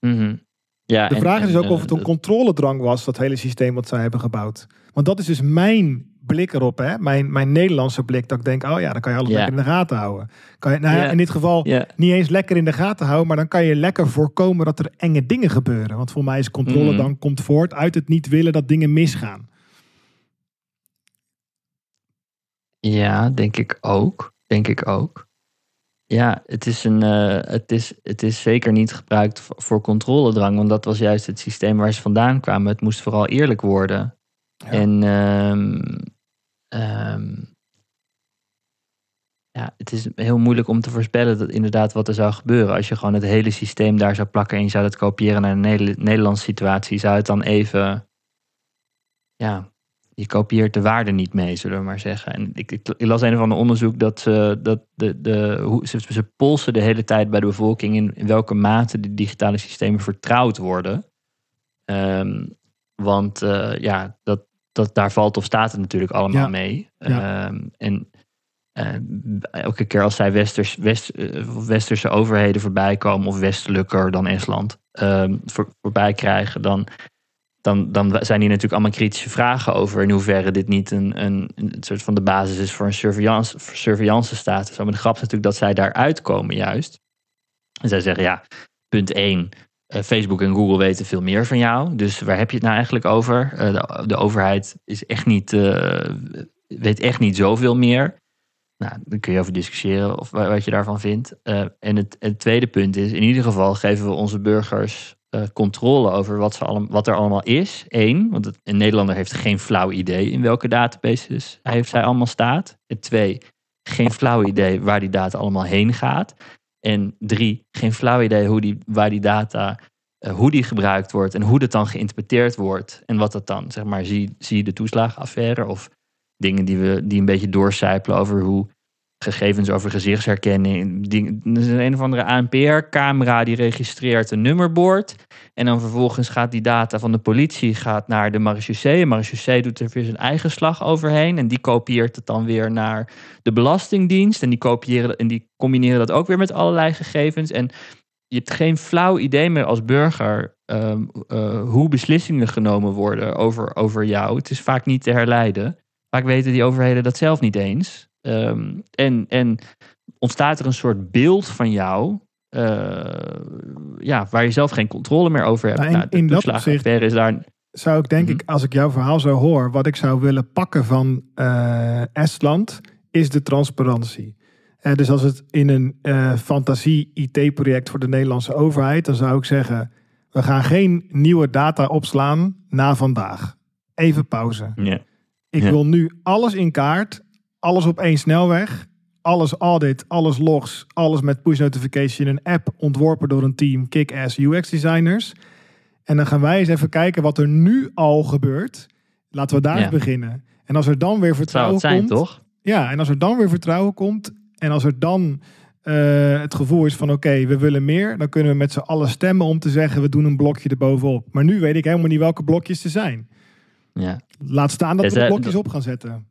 Mhm. Mhm. Ja, De en- vraag is dus ook eh, of het een controledrang was, dat hele systeem wat zij hebben gebouwd. Want dat is dus mijn blik erop, hè? Mijn, mijn Nederlandse blik. Dat ik denk, oh ja, dan kan je alles lekker in de gaten houden. Kan je, nou in dit geval niet eens lekker in de gaten houden, maar dan kan je lekker voorkomen dat er enge dingen gebeuren. Want voor mij is controle Mhm. dan komt voort uit het niet willen dat dingen misgaan. ja, denk ik ook. Denk ik ook. Ja, het is, een, eh, het is, het is zeker niet gebruikt voor, controledrang, want dat was juist het systeem waar ze vandaan kwamen. Het moest vooral eerlijk worden. Ja. En ehm, ehm, ja, het is heel moeilijk om te voorspellen dat inderdaad wat er zou gebeuren. Als je gewoon het hele systeem daar zou plakken en je zou dat kopiëren naar een Neder- Nederlandse situatie, zou het dan even. Ja, je kopieert de waarde niet mee, zullen we maar zeggen. En ik, ik, ik las een of ander onderzoek dat, ze, dat de, de, hoe, ze, ze polsen de hele tijd bij de bevolking in, in welke mate de digitale systemen vertrouwd worden. Ehm, want eh, ja, dat, dat, daar valt of staat het natuurlijk allemaal Ja. mee. Ja. Ehm, en eh, elke keer als zij westers, west, eh, westerse overheden voorbij komen, of westelijker dan Estland, ehm, voor, voorbij krijgen, dan, dan, dan zijn hier natuurlijk allemaal kritische vragen over in hoeverre dit niet een, een, een soort van de basis is voor een surveillance, surveillance staat. Zo, maar de grap is natuurlijk dat zij daaruit komen juist. En zij zeggen ja, punt 1. Facebook en Google weten veel meer van jou. Dus waar heb je het nou eigenlijk over? Eh, de, de overheid is echt niet, eh, weet echt niet zoveel meer. Nou, daar kun je over discussiëren of wa- wat je daarvan vindt. Eh, en het, het tweede punt is, in ieder geval geven we onze burgers eh, controle over wat, ze wat er allemaal is. Eén, want een Nederlander heeft geen flauw idee in welke databases hij heeft zij allemaal staat. En twee, geen flauw idee waar die data allemaal heen gaat. En drie, geen flauw idee hoe die, waar die data, eh, hoe die gebruikt wordt en hoe dat dan geïnterpreteerd wordt. En wat dat dan, zeg maar, zie, zie de toeslagenaffaire of dingen die, we, die een beetje doorcijpelen over hoe gegevens over gezichtsherkenning. Er is een of andere ANPR-camera die registreert een nummerbord. En dan vervolgens gaat die data van de politie gaat naar de marechaussee. De marechaussee doet er weer zijn eigen slag overheen. En die kopieert het dan weer naar de Belastingdienst. En die, kopiëren, en die combineren dat ook weer met allerlei gegevens. En je hebt geen flauw idee meer als burger ehm, eh, hoe beslissingen genomen worden over, over jou. Het is vaak niet te herleiden. Vaak weten die overheden dat zelf niet eens. Ehm, en, en ontstaat er een soort beeld van jou. eh, ja, waar je zelf geen controle meer over hebt. Nou, in- Nou, de in dat toeslagenaffaire is daar. Zou ik denk Mhm. ik, als ik jouw verhaal zo hoor, wat ik zou willen pakken van eh, Estland, is de transparantie. Eh, dus als het in een fantasie IT-project voor de Nederlandse overheid, dan zou ik zeggen, we gaan geen nieuwe data opslaan na vandaag. Even pauze. Ik wil nu alles in kaart, alles op één snelweg, alles audit, alles logs, alles met push notification, een app ontworpen door een team kick-ass UX designers. En dan gaan wij eens even kijken wat er nu al gebeurt. Laten we daar Ja. eens beginnen. En als er dan weer Zou vertrouwen het zijn, komt, toch? ja, en als er dan weer vertrouwen komt en als er dan eh, het gevoel is van oké, we willen meer, dan kunnen we met z'n allen stemmen om te zeggen we doen een blokje erbovenop. Maar nu weet ik helemaal niet welke blokjes er zijn. Ja. Laat staan dat we de blokjes op gaan zetten.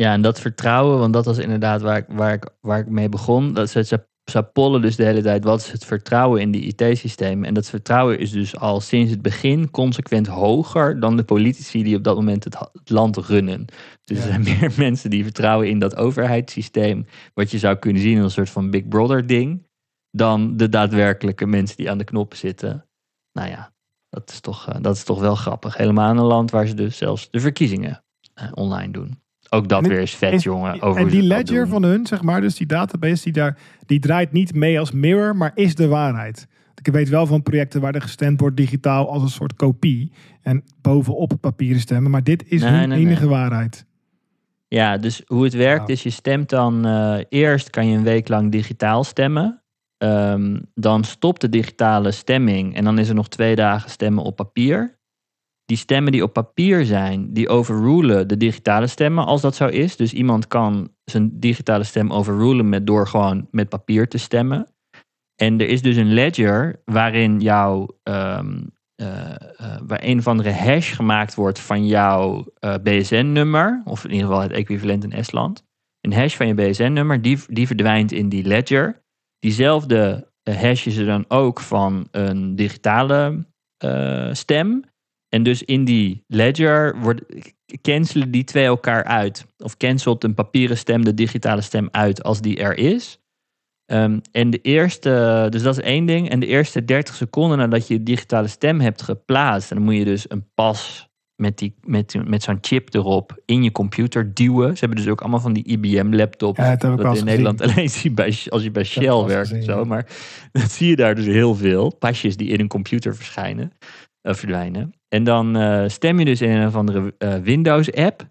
Ja, en dat vertrouwen, want dat was inderdaad waar ik, waar ik, waar ik mee begon. Dat ze, ze, ze pollen dus de hele tijd, wat is het vertrouwen in die IT-systemen? En dat vertrouwen is dus al sinds het begin consequent hoger dan de politici die op dat moment het, land runnen. Dus Ja. er zijn meer <laughs> mensen die vertrouwen in dat overheidssysteem, wat je zou kunnen zien als een soort van Big Brother ding, dan de daadwerkelijke mensen die aan de knoppen zitten. Nou ja, dat is toch, eh, dat is toch wel grappig. Helemaal in een land waar ze dus zelfs de verkiezingen eh, online doen. Ook dat En weer is vet, jongen. Over en die ledger van hun, zeg maar, dus die database, die, daar, die draait niet mee als mirror, maar is de waarheid. Ik weet wel van projecten waar er gestemd wordt digitaal als een soort kopie. En bovenop papieren stemmen. Maar dit is Nee, hun nee, enige nee. waarheid. Ja, dus hoe het werkt Ja. is, je stemt dan eh, eerst kan je een week lang digitaal stemmen. Ehm, dan stopt de digitale stemming en dan is er nog twee dagen stemmen op papier. Die stemmen die op papier zijn, die overrulen de digitale stemmen als dat zo is. Dus iemand kan zijn digitale stem overrulen met, door gewoon met papier te stemmen. En er is dus een ledger waarin jouw ehm, eh, eh, waar een of andere hash gemaakt wordt van jouw eh, BSN-nummer, of in ieder geval het equivalent in Estland. Een hash van je BSN-nummer, die, die verdwijnt in die ledger. Diezelfde hash is er dan ook van een digitale stem. En dus in die ledger wordt, cancelen die twee elkaar uit. Of cancelt een papieren stem de digitale stem uit als die er is. Ehm, en de eerste, dus dat is één ding. En de eerste 30 seconden nadat je digitale stem hebt geplaatst, dan moet je dus een pas met, die, met, met zo'n chip erop in je computer duwen. Ze hebben dus ook allemaal van die IBM-laptops. Ja, dat dat in Nederland <laughs> alleen zie bij, als je bij Shell werkt en zo. ja. Maar <laughs> dat zie je daar dus heel veel. Pasjes die in een computer verschijnen, eh, verdwijnen. En dan eh, stem je dus in een of andere eh, Windows-app.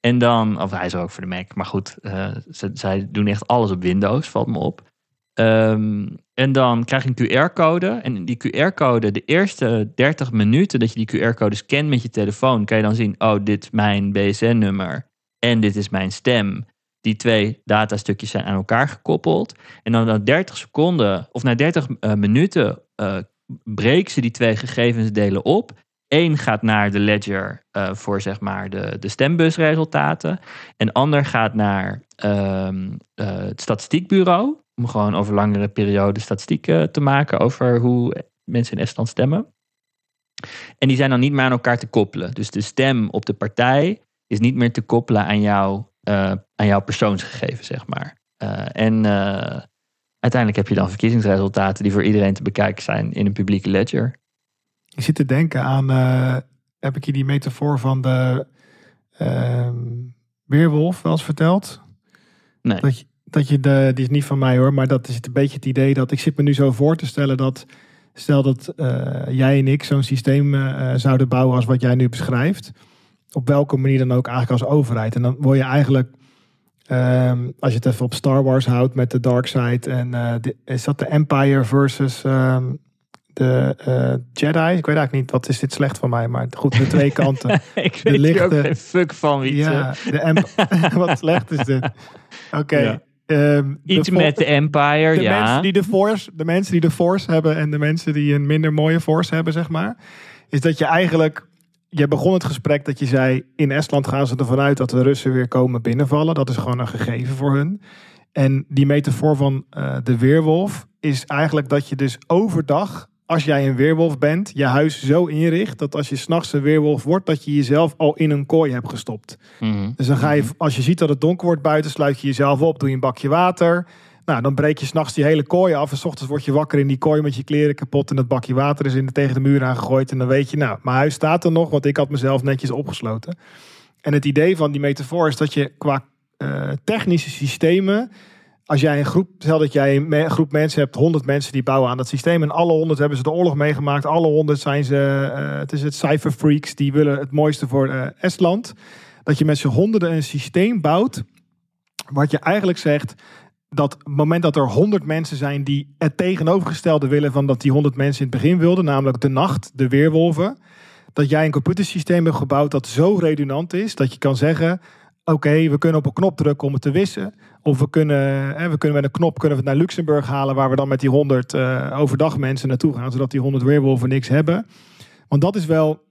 En dan, of hij is ook voor de Mac, maar goed, eh, ze, zij doen echt alles op Windows, valt me op. Ehm, en dan krijg je een QR-code. En die QR-code, de eerste 30 minuten dat je die QR-code scant met je telefoon, kan je dan zien: oh, dit is mijn BSN-nummer en dit is mijn stem. Die twee datastukjes zijn aan elkaar gekoppeld. En dan na 30 seconden, of na 30 eh, minuten, breken ze die twee gegevensdelen op. Eén gaat naar de ledger eh, voor zeg maar de, de stembusresultaten. En ander gaat naar ehm, eh, het statistiekbureau. Om gewoon over langere periode statistieken te maken over hoe mensen in Estland stemmen. En die zijn dan niet meer aan elkaar te koppelen. Dus de stem op de partij is niet meer te koppelen aan, jou, eh, aan jouw persoonsgegevens, zeg maar. En uiteindelijk heb je dan verkiezingsresultaten die voor iedereen te bekijken zijn in een publieke ledger. Ik zit te denken aan, eh, heb ik je die metafoor van de ehm, weerwolf wel eens verteld? Nee. Dat je, dat je de, die is niet van mij hoor, maar dat is een beetje het idee dat ik zit me nu zo voor te stellen dat stel dat eh, jij en ik zo'n systeem eh, zouden bouwen als wat jij nu beschrijft, op welke manier dan ook eigenlijk als overheid. En dan word je eigenlijk, ehm, als je het even op Star Wars houdt met de Dark Side en de- is dat de Empire versus ehm, de eh, Jedi? Ik weet eigenlijk niet, wat is dit slecht van mij, maar goed, de twee <laughs> kanten. ik de weet hier ook lichte- geen fuck van, Wietse. ja, de <laughs> wat slecht is dit. Oké. Ja. ehm, de Iets vo- met de Empire, de ja. mensen die de force, de mensen die de force hebben en de mensen die een minder mooie force hebben, zeg maar, is dat je eigenlijk, je begon het gesprek dat je zei, in Estland gaan ze ervan uit dat de Russen weer komen binnenvallen. Dat is gewoon een gegeven voor hun. En die metafoor van eh, de weerwolf is eigenlijk dat je dus overdag, als jij een weerwolf bent, je huis zo inricht dat als je s'nachts een weerwolf wordt, dat je jezelf al in een kooi hebt gestopt. Mhm. Dus dan ga je, als je ziet dat het donker wordt buiten, sluit je jezelf op, doe je een bakje water. Nou, dan breek je s'nachts die hele kooi af. En s ochtends word je wakker in die kooi met je kleren kapot. En dat bakje water is in, tegen de muur aangegooid. En dan weet je, nou, mijn huis staat er nog. Want ik had mezelf netjes opgesloten. En het idee van die metafoor is dat je qua uh, technische systemen als jij een groep, stel dat jij een groep mensen hebt, 100 mensen die bouwen aan dat systeem. En alle 100 hebben ze de oorlog meegemaakt. Alle 100 zijn ze, uh, het is het cypherfreaks, die willen het mooiste voor uh, Estland. Dat je met z'n honderden een systeem bouwt. Wat je eigenlijk zegt, dat het moment dat er 100 mensen zijn die het tegenovergestelde willen van dat die 100 mensen in het begin wilden, namelijk de nacht, de weerwolven. Dat jij een computersysteem hebt gebouwd dat zo redundant is dat je kan zeggen: Oké, we kunnen op een knop drukken om het te wissen. Of we kunnen, hè, we kunnen met een knop kunnen we het naar Luxemburg halen, waar we dan met die 100 uh, eh, overdag mensen naartoe gaan, zodat die 100 weerwolven niks hebben. Want dat is wel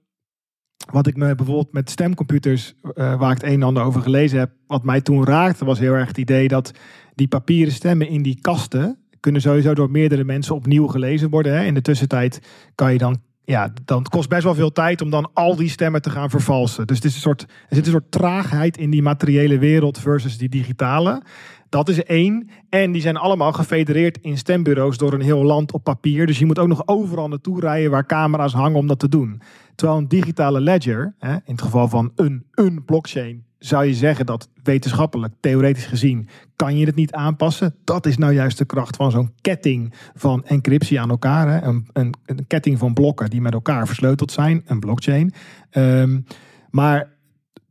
wat ik me bijvoorbeeld met stemcomputers, uh, waar ik het een en ander over gelezen heb, wat mij toen raakte, was heel erg het idee dat die papieren stemmen in die kasten kunnen sowieso door meerdere mensen opnieuw gelezen worden. Hè. In de tussentijd kan je dan ja, dan kost best wel veel tijd om dan al die stemmen te gaan vervalsen. Dus het is een soort, er zit een soort traagheid in die materiële wereld versus die digitale. Dat is één. En die zijn allemaal gefedereerd in stembureaus door een heel land op papier. Dus je moet ook nog overal naartoe rijden waar camera's hangen om dat te doen. Terwijl een digitale ledger, hè, in het geval van een, een blockchain, zou je zeggen dat wetenschappelijk, theoretisch gezien, kan je het niet aanpassen. Dat is nou juist de kracht van zo'n ketting van encryptie aan elkaar. Hè? Een, een, een, ketting van blokken die met elkaar versleuteld zijn, een blockchain. Um, maar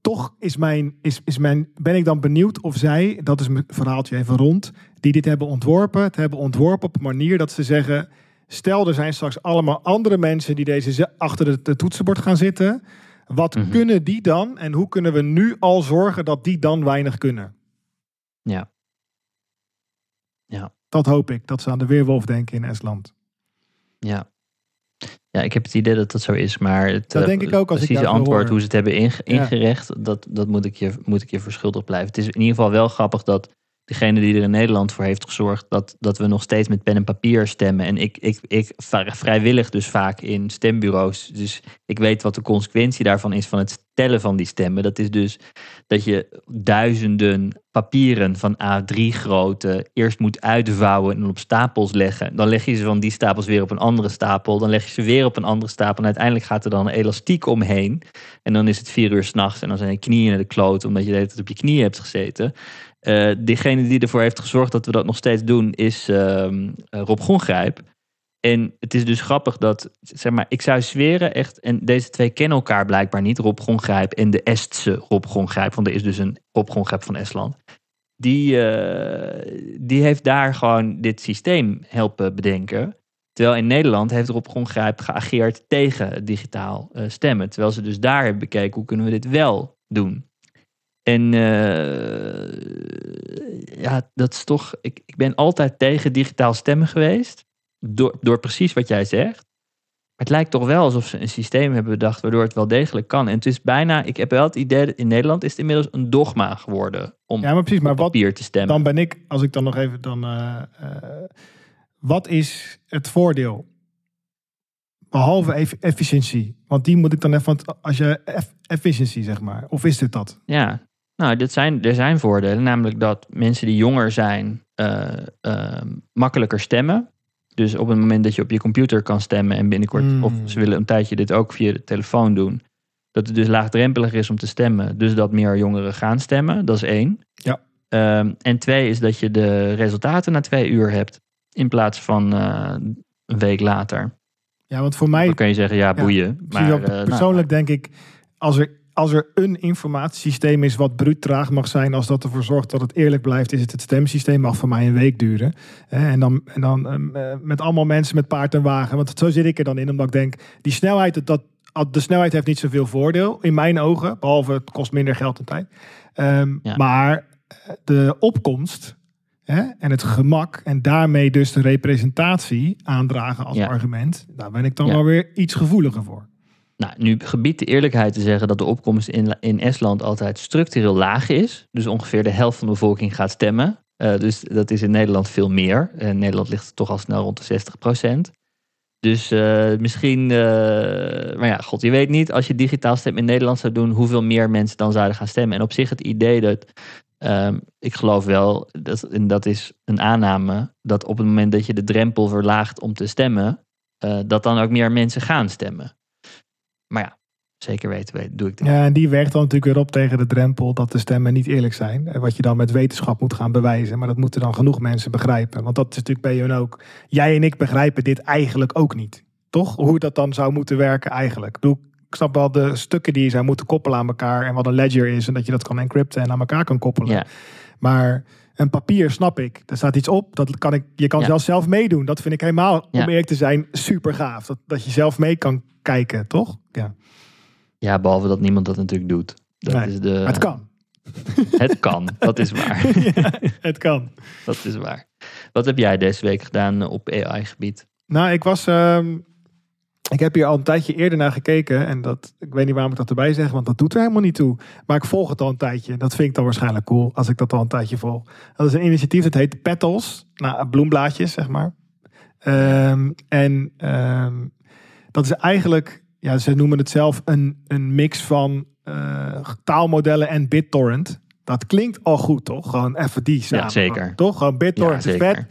toch is mijn, is, is mijn, ben ik dan benieuwd of zij, dat is mijn verhaaltje even rond, die dit hebben ontworpen, het hebben ontworpen op een manier dat ze zeggen, stel er zijn straks allemaal andere mensen die deze achter het toetsenbord gaan zitten wat mhm. kunnen die dan en hoe kunnen we nu al zorgen dat die dan weinig kunnen? Ja. Ja. Dat hoop ik, dat ze aan de weerwolf denken in Estland. Ja. Ja, ik heb het idee dat dat zo is, maar het dat denk ik ook als precieze antwoord hoe ze het hebben ingerecht, dat, dat moet, ik je, moet ik je verschuldigd blijven. Het is in ieder geval wel grappig dat degene die er in Nederland voor heeft gezorgd dat, dat we nog steeds met pen en papier stemmen. En ik, ik, ik vrijwillig dus vaak in stembureaus. Dus ik weet wat de consequentie daarvan is van het tellen van die stemmen. Dat is dus dat je duizenden papieren van A3 grootte eerst moet uitvouwen en op stapels leggen. Dan leg je ze van die stapels weer op een andere stapel. Dan leg je ze weer op een andere stapel. En uiteindelijk gaat er dan een elastiek omheen. En dan is het vier uur s'nachts en dan zijn je knieën naar de kloot omdat je de hele tijd op je knieën hebt gezeten. Uh, degene die ervoor heeft gezorgd dat we dat nog steeds doen is uh, Rob Gongrijp. En het is dus grappig dat, zeg maar, ik zou zweren echt, en deze twee kennen elkaar blijkbaar niet, Rob Gongrijp en de Estse Rob Gongrijp, want er is dus een Rob Gongrijp van Estland. Die, uh, die heeft daar gewoon dit systeem helpen bedenken. Terwijl in Nederland heeft Rob Gongrijp geageerd tegen digitaal stemmen. Terwijl ze dus daar hebben bekeken, hoe kunnen we dit wel doen? En uh, ja, dat is toch. Ik, ik ben altijd tegen digitaal stemmen geweest. Door, door precies wat jij zegt. Maar het lijkt toch wel alsof ze een systeem hebben bedacht waardoor het wel degelijk kan. En het is bijna, ik heb wel het idee dat in Nederland is het inmiddels een dogma geworden om ja, maar precies, maar papier te stemmen. Dan ben ik, als ik dan nog even dan. Uh, uh, wat is het voordeel? Behalve efficiëntie. Want die moet ik dan even. Want als je efficiëntie zeg maar. Of is dit dat? Ja, nou, dit zijn, er zijn voordelen, namelijk dat mensen die jonger zijn uh, uh, makkelijker stemmen. Dus op het moment dat je op je computer kan stemmen en binnenkort, mm. of ze willen een tijdje dit ook via de telefoon doen, dat het dus laagdrempelig is om te stemmen. Dus dat meer jongeren gaan stemmen, dat is één. Ja. Uh, en twee is dat je de resultaten na twee uur hebt, in plaats van eh, een week later. Ja, want voor mij. Dan kun je zeggen, ja, boeien. Ja, maar, nou, persoonlijk denk ik, als er als er een informatiesysteem is wat bruut traag mag zijn, als dat ervoor zorgt dat het eerlijk blijft, is het het stemsysteem. Mag voor mij een week duren. En dan, en dan ehm, eh, met allemaal mensen met paard en wagen. Want zo zit ik er dan in, omdat ik denk, die snelheid, dat, de snelheid heeft niet zoveel voordeel in mijn ogen. Behalve het kost minder geld en tijd. Um, Maar eh, de opkomst hè, en het gemak en daarmee dus de representatie aandragen als argument, daar ben ik dan wel weer iets gevoeliger voor. Nou, nu gebiedt de eerlijkheid te zeggen dat de opkomst in, in Estland altijd structureel laag is. Dus ongeveer de helft van de bevolking gaat stemmen. Uh, dus dat is in Nederland veel meer. In uh, Nederland ligt het toch al snel rond de 60 procent. Dus uh, misschien, maar ja, god, je weet niet, als je digitaal stem in Nederland zou doen, hoeveel meer mensen dan zouden gaan stemmen. En op zich het idee dat Ehm, ik geloof wel, dat, en dat is een aanname, dat op het moment dat je de drempel verlaagt om te stemmen, eh, dat dan ook meer mensen gaan stemmen. Maar ja, zeker weten, doe ik dat. Ja, en die werkt dan natuurlijk weer op tegen de drempel dat de stemmen niet eerlijk zijn. En Wat je dan met wetenschap moet gaan bewijzen. Maar dat moeten dan genoeg mensen begrijpen. Want dat is natuurlijk bij hun ook. Jij en ik begrijpen dit eigenlijk ook niet. Toch? Hoe dat dan zou moeten werken eigenlijk. Ik snap wel de stukken die je zou moeten koppelen aan elkaar. En wat een ledger is. En dat je dat kan encrypten en aan elkaar kan koppelen. Ja. Maar een papier snap ik. Er staat iets op. Dat kan ik, je kan Ja. zelfs zelf meedoen. Dat vind ik helemaal, Ja. om eerlijk te zijn, super gaaf. Dat, dat je zelf mee kan kijken, toch? Ja. Ja, behalve dat niemand dat natuurlijk doet. Dat Nee, is de, Maar het kan. <laughs> Het kan, dat is waar. <laughs> ja, het kan. Dat is waar. Wat heb jij deze week gedaan op AI-gebied? Nou, ik was. ehm, ik heb hier al een tijdje eerder naar gekeken. En dat, ik weet niet waarom ik dat erbij zeg, want dat doet er helemaal niet toe. Maar ik volg het al een tijdje. Dat vind ik dan waarschijnlijk cool als ik dat al een tijdje volg. Dat is een initiatief dat heet Petals. Nou, bloemblaadjes, zeg maar. Ehm, en ehm, dat is eigenlijk, ja, ze noemen het zelf een, een mix van eh, taalmodellen en BitTorrent. Dat klinkt al goed, toch? Gewoon even die samen. zeker. Toch? Gewoon BitTorrent Ja, is vet.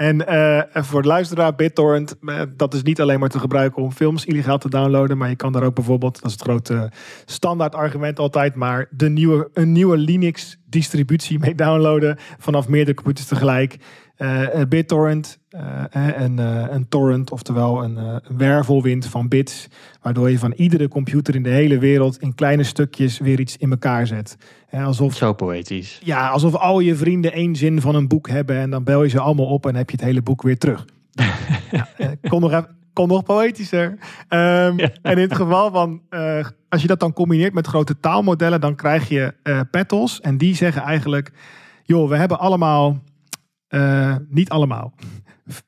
En eh, even voor de luisteraar, BitTorrent, eh, dat is niet alleen maar te gebruiken om films illegaal te downloaden, maar je kan daar ook bijvoorbeeld, dat is het grote standaard argument altijd, maar de nieuwe, een nieuwe Linux distributie mee downloaden vanaf meerdere computers tegelijk. Eh, eh, BitTorrent, eh, eh, een, een torrent, oftewel een, een wervelwind van bits, waardoor je van iedere computer in de hele wereld in kleine stukjes weer iets in elkaar zet. Alsof Zo poëtisch. ja, alsof al je vrienden één zin van een boek hebben en dan bel je ze allemaal op en heb je het hele boek weer terug. <laughs> ja, kon nog even. Kon nog poëtischer. Ehm, En in het geval van, als je dat dan combineert met grote taalmodellen, dan krijg je eh petals. En die zeggen eigenlijk, joh, we hebben allemaal, eh, niet allemaal.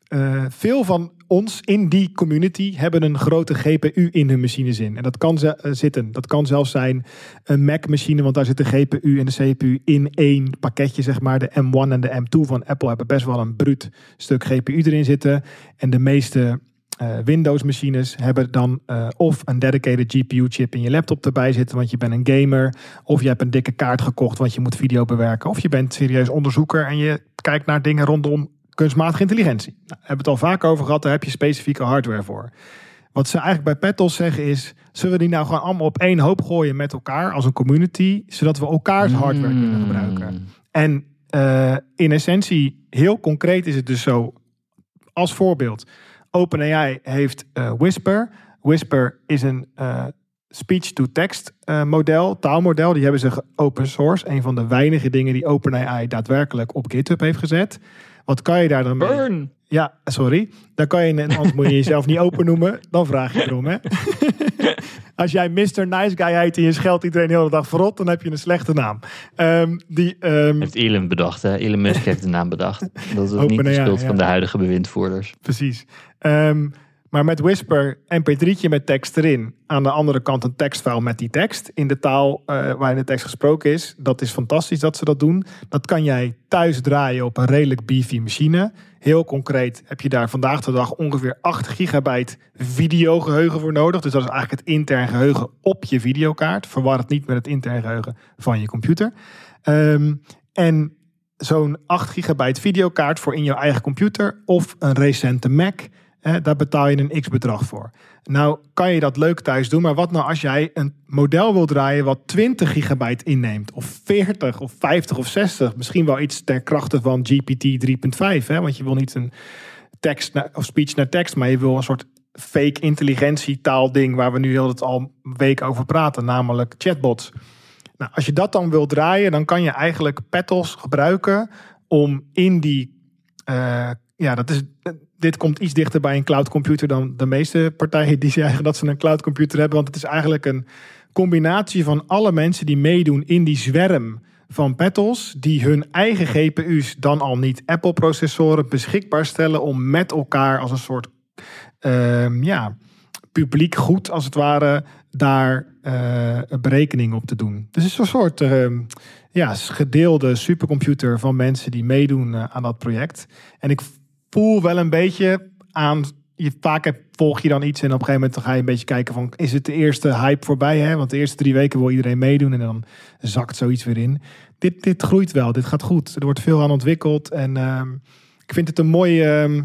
Eh, veel van ons in die community hebben een grote GPU in hun machine zin. En dat kan eh, zitten. Dat kan zelfs zijn een Mac-machine, want daar zit de GPU en de CPU in één pakketje, zeg maar. De M1 en de M2 van Apple hebben best wel een bruut stuk GPU erin zitten. En de meeste eh, Windows-machines hebben dan eh, of een dedicated GPU-chip in je laptop erbij zitten, want je bent een gamer. Of je hebt een dikke kaart gekocht, want je moet video bewerken. Of je bent serieus onderzoeker en je kijkt naar dingen rondom kunstmatige intelligentie. Nou, hebben we het al vaak over gehad, daar heb je specifieke hardware voor. Wat ze eigenlijk bij Petals zeggen is, zullen we die nou gewoon allemaal op één hoop gooien met elkaar als een community, zodat we elkaars hardware kunnen Mm. gebruiken. En eh, in essentie, heel concreet is het dus zo. Als voorbeeld, OpenAI heeft eh, Whisper. Whisper is een eh, speech-to-text eh, model, taalmodel. Die hebben ze open source. Een van de weinige dingen die OpenAI daadwerkelijk op GitHub heeft gezet. Wat kan je daar dan mee? Burn! Ja, sorry. Dan kan je, anders moet je jezelf niet open noemen. Dan vraag je erom, hè. <laughs> Als jij Mr. Nice Guy heet en je scheldt iedereen de hele dag verrot, dan heb je een slechte naam. Ehm, die, ehm, Heeft Elon bedacht, hè? Elon Musk heeft de naam bedacht. Dat is ook niet de schuld ja. van de huidige bewindvoerders. precies. Ehm, maar met Whisper, mp3'tje met tekst erin. Aan de andere kant een tekstfile met die tekst in de taal eh, waarin de tekst gesproken is. Dat is fantastisch dat ze dat doen. Dat kan jij thuis draaien op een redelijk beefy machine. Heel concreet heb je daar vandaag de dag ongeveer 8 gigabyte videogeheugen voor nodig. Dus dat is eigenlijk het intern geheugen op je videokaart. Verwar het niet met het intern geheugen van je computer. Ehm, en zo'n 8 gigabyte videokaart voor in jouw eigen computer of een recente Mac. Daar betaal je een x-bedrag voor. Nou kan je dat leuk thuis doen, maar wat nou als jij een model wil draaien wat 20 gigabyte inneemt, of 40 of 50 of 60, misschien wel iets ter krachte van GPT 3.5, hè? want je wil niet een tekst of speech naar tekst, maar je wil een soort fake intelligentietaal ding waar we nu heel het al weken over praten, namelijk chatbots. Nou, als je dat dan wil draaien, dan kan je eigenlijk petals gebruiken om in die. eh, ja, dat is. Dit komt iets dichter bij een cloud computer dan de meeste partijen die zeggen dat ze een cloud computer hebben. Want het is eigenlijk een combinatie van alle mensen die meedoen in die zwerm van petals, die hun eigen GPU's dan al niet Apple processoren beschikbaar stellen om met elkaar als een soort ehm, ja, publiek goed als het ware daar eh, een berekening op te doen. Dus het is een soort ehm, ja, gedeelde supercomputer van mensen die meedoen eh, aan dat project. En ik voel wel een beetje aan je, vaak volg je dan iets en op een gegeven moment dan ga je een beetje kijken van, is het de eerste hype voorbij? Hè? Want de eerste drie weken wil iedereen meedoen en dan zakt zoiets weer in. Dit, dit groeit wel, dit gaat goed. Er wordt veel aan ontwikkeld en ehm, ik vind het een mooi, ehm,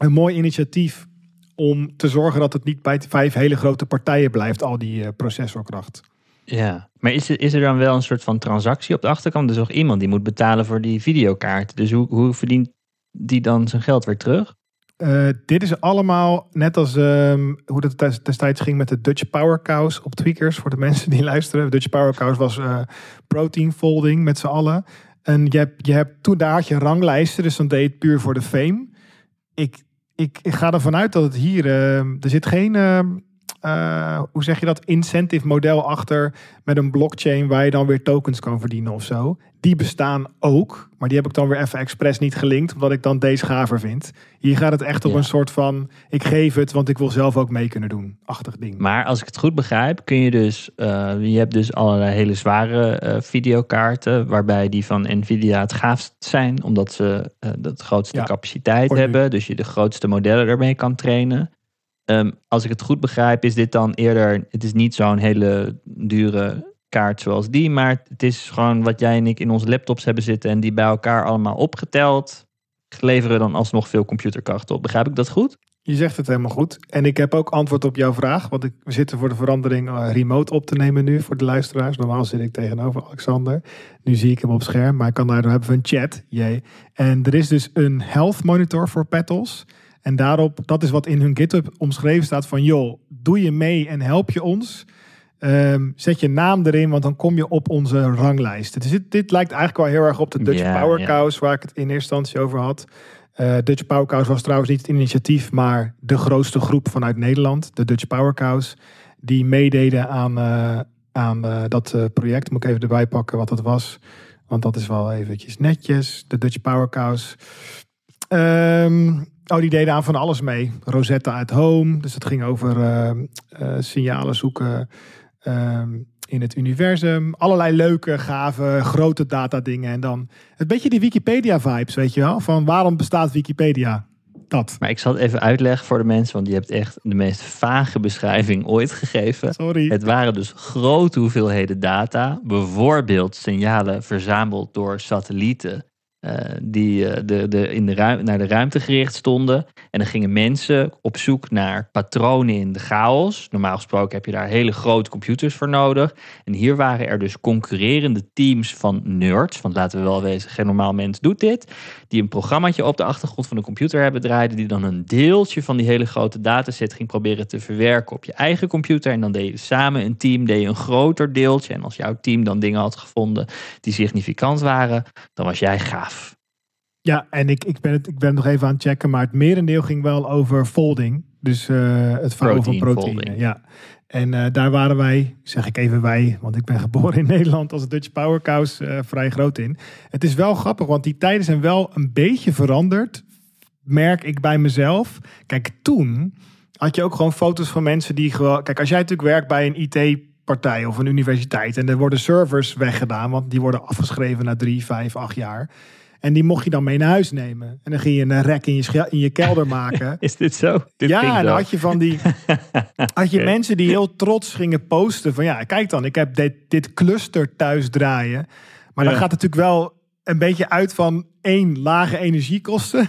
een mooi initiatief om te zorgen dat het niet bij vijf hele grote partijen blijft, al die uh, processorkracht. Ja, maar is er, is er dan wel een soort van transactie op de achterkant? Er is toch iemand die moet betalen voor die videokaart. Dus hoe, hoe verdient die dan zijn geld weer terug? Uh, dit is allemaal net als um, hoe dat destijds ging met de Dutch Power Cows op Tweakers. Voor de <laughs> mensen die luisteren. Dutch Power Cows was uh, protein folding met z'n allen. En je hebt, je hebt toen daar had je ranglijsten, dus dan deed het puur voor de fame. Ik, ik, ik ga ervan uit dat het hier, uh, er zit geen ehm, uh, hoe zeg je dat, incentive model achter met een blockchain waar je dan weer tokens kan verdienen of zo. Die bestaan ook, maar die heb ik dan weer even expres niet gelinkt, omdat ik dan deze gaver vind. Hier gaat het echt op een soort van, ik geef het, want ik wil zelf ook mee kunnen doen, achtig ding. Maar als ik het goed begrijp, kun je dus, uh, je hebt dus allerlei hele zware uh, videokaarten, waarbij die van Nvidia het gaafst zijn, omdat ze de grootste capaciteit hebben, dus je de grootste modellen ermee kan trainen. Um, als ik het goed begrijp, is dit dan eerder. Het is niet zo'n hele dure kaart zoals die, maar het is gewoon wat jij en ik in onze laptops hebben zitten en die bij elkaar allemaal opgeteld leveren dan alsnog veel computerkracht op. Begrijp ik dat goed? Je zegt het helemaal goed. En ik heb ook antwoord op jouw vraag. Want ik, we zitten voor de verandering uh, remote op te nemen nu voor de luisteraars. Normaal zit ik tegenover Alexander. Nu zie ik hem op scherm. Maar ik kan daar, dan hebben een chat. Jee. En er is dus een health monitor voor Petals. En daarop, dat is wat in hun GitHub omschreven staat van joh, doe je mee en help je ons. Um, zet je naam erin, want dan kom je op onze ranglijst. Dus dit, dit lijkt eigenlijk wel heel erg op de Dutch yeah, Power Cows, waar ik het in eerste instantie over had. Uh, Dutch Power Cows was trouwens niet het initiatief, maar de grootste groep vanuit Nederland, de Dutch Power Cows, die meededen aan, uh, aan uh, dat project. Moet ik even erbij pakken wat dat was, want dat is wel eventjes netjes. De Dutch Power Cows. Um, Oh, die deden aan van alles mee. Rosetta at Home. Dus het ging over uh, uh, signalen zoeken uh, in het universum. Allerlei leuke, gave, grote data dingen. En dan het beetje die Wikipedia-vibes, weet je wel? Van waarom bestaat Wikipedia? Dat. Maar ik zal het even uitleggen voor de mensen, want je hebt echt de meest vage beschrijving ooit gegeven. Sorry. Het waren dus grote hoeveelheden data, bijvoorbeeld signalen verzameld door satellieten die uh, de, de, in de ruim, naar de ruimte gericht stonden. En dan gingen mensen op zoek naar patronen in de chaos. Normaal gesproken heb je daar hele grote computers voor nodig. En hier waren er dus concurrerende teams van nerds. Want laten we wel wezen, geen normaal mens doet dit. Die een programmaatje op de achtergrond van de computer hebben draaien. Die dan een deeltje van die hele grote dataset ging proberen te verwerken op je eigen computer. En dan deed je samen een team, deed je een groter deeltje. En als jouw team dan dingen had gevonden die significant waren, dan was jij gaaf. Ja, en ik, ik, ben het, ik ben nog even aan het checken, maar het merendeel ging wel over folding. Dus uh, het vouwen van proteïne. Ja. En uh, daar waren wij, zeg ik even wij, want ik ben <laughs> geboren in Nederland als Dutch Power Cows uh, vrij groot in. Het is wel grappig, want die tijden zijn wel een beetje veranderd, merk ik bij mezelf. Kijk, toen had je ook gewoon foto's van mensen die gewoon... Kijk, als jij natuurlijk werkt bij een IT partij of een universiteit. En er worden servers weggedaan, want die worden afgeschreven na drie, vijf, acht jaar. En die mocht je dan mee naar huis nemen. En dan ging je een rek in je, in je kelder <laughs> maken. Is dit zo? Dit ja, dan had je van die. <laughs> had je mensen die heel trots gingen posten. Van ja, kijk dan, ik heb dit, dit cluster thuis draaien. Maar dan gaat het natuurlijk wel een beetje uit van één lage energiekosten. <laughs>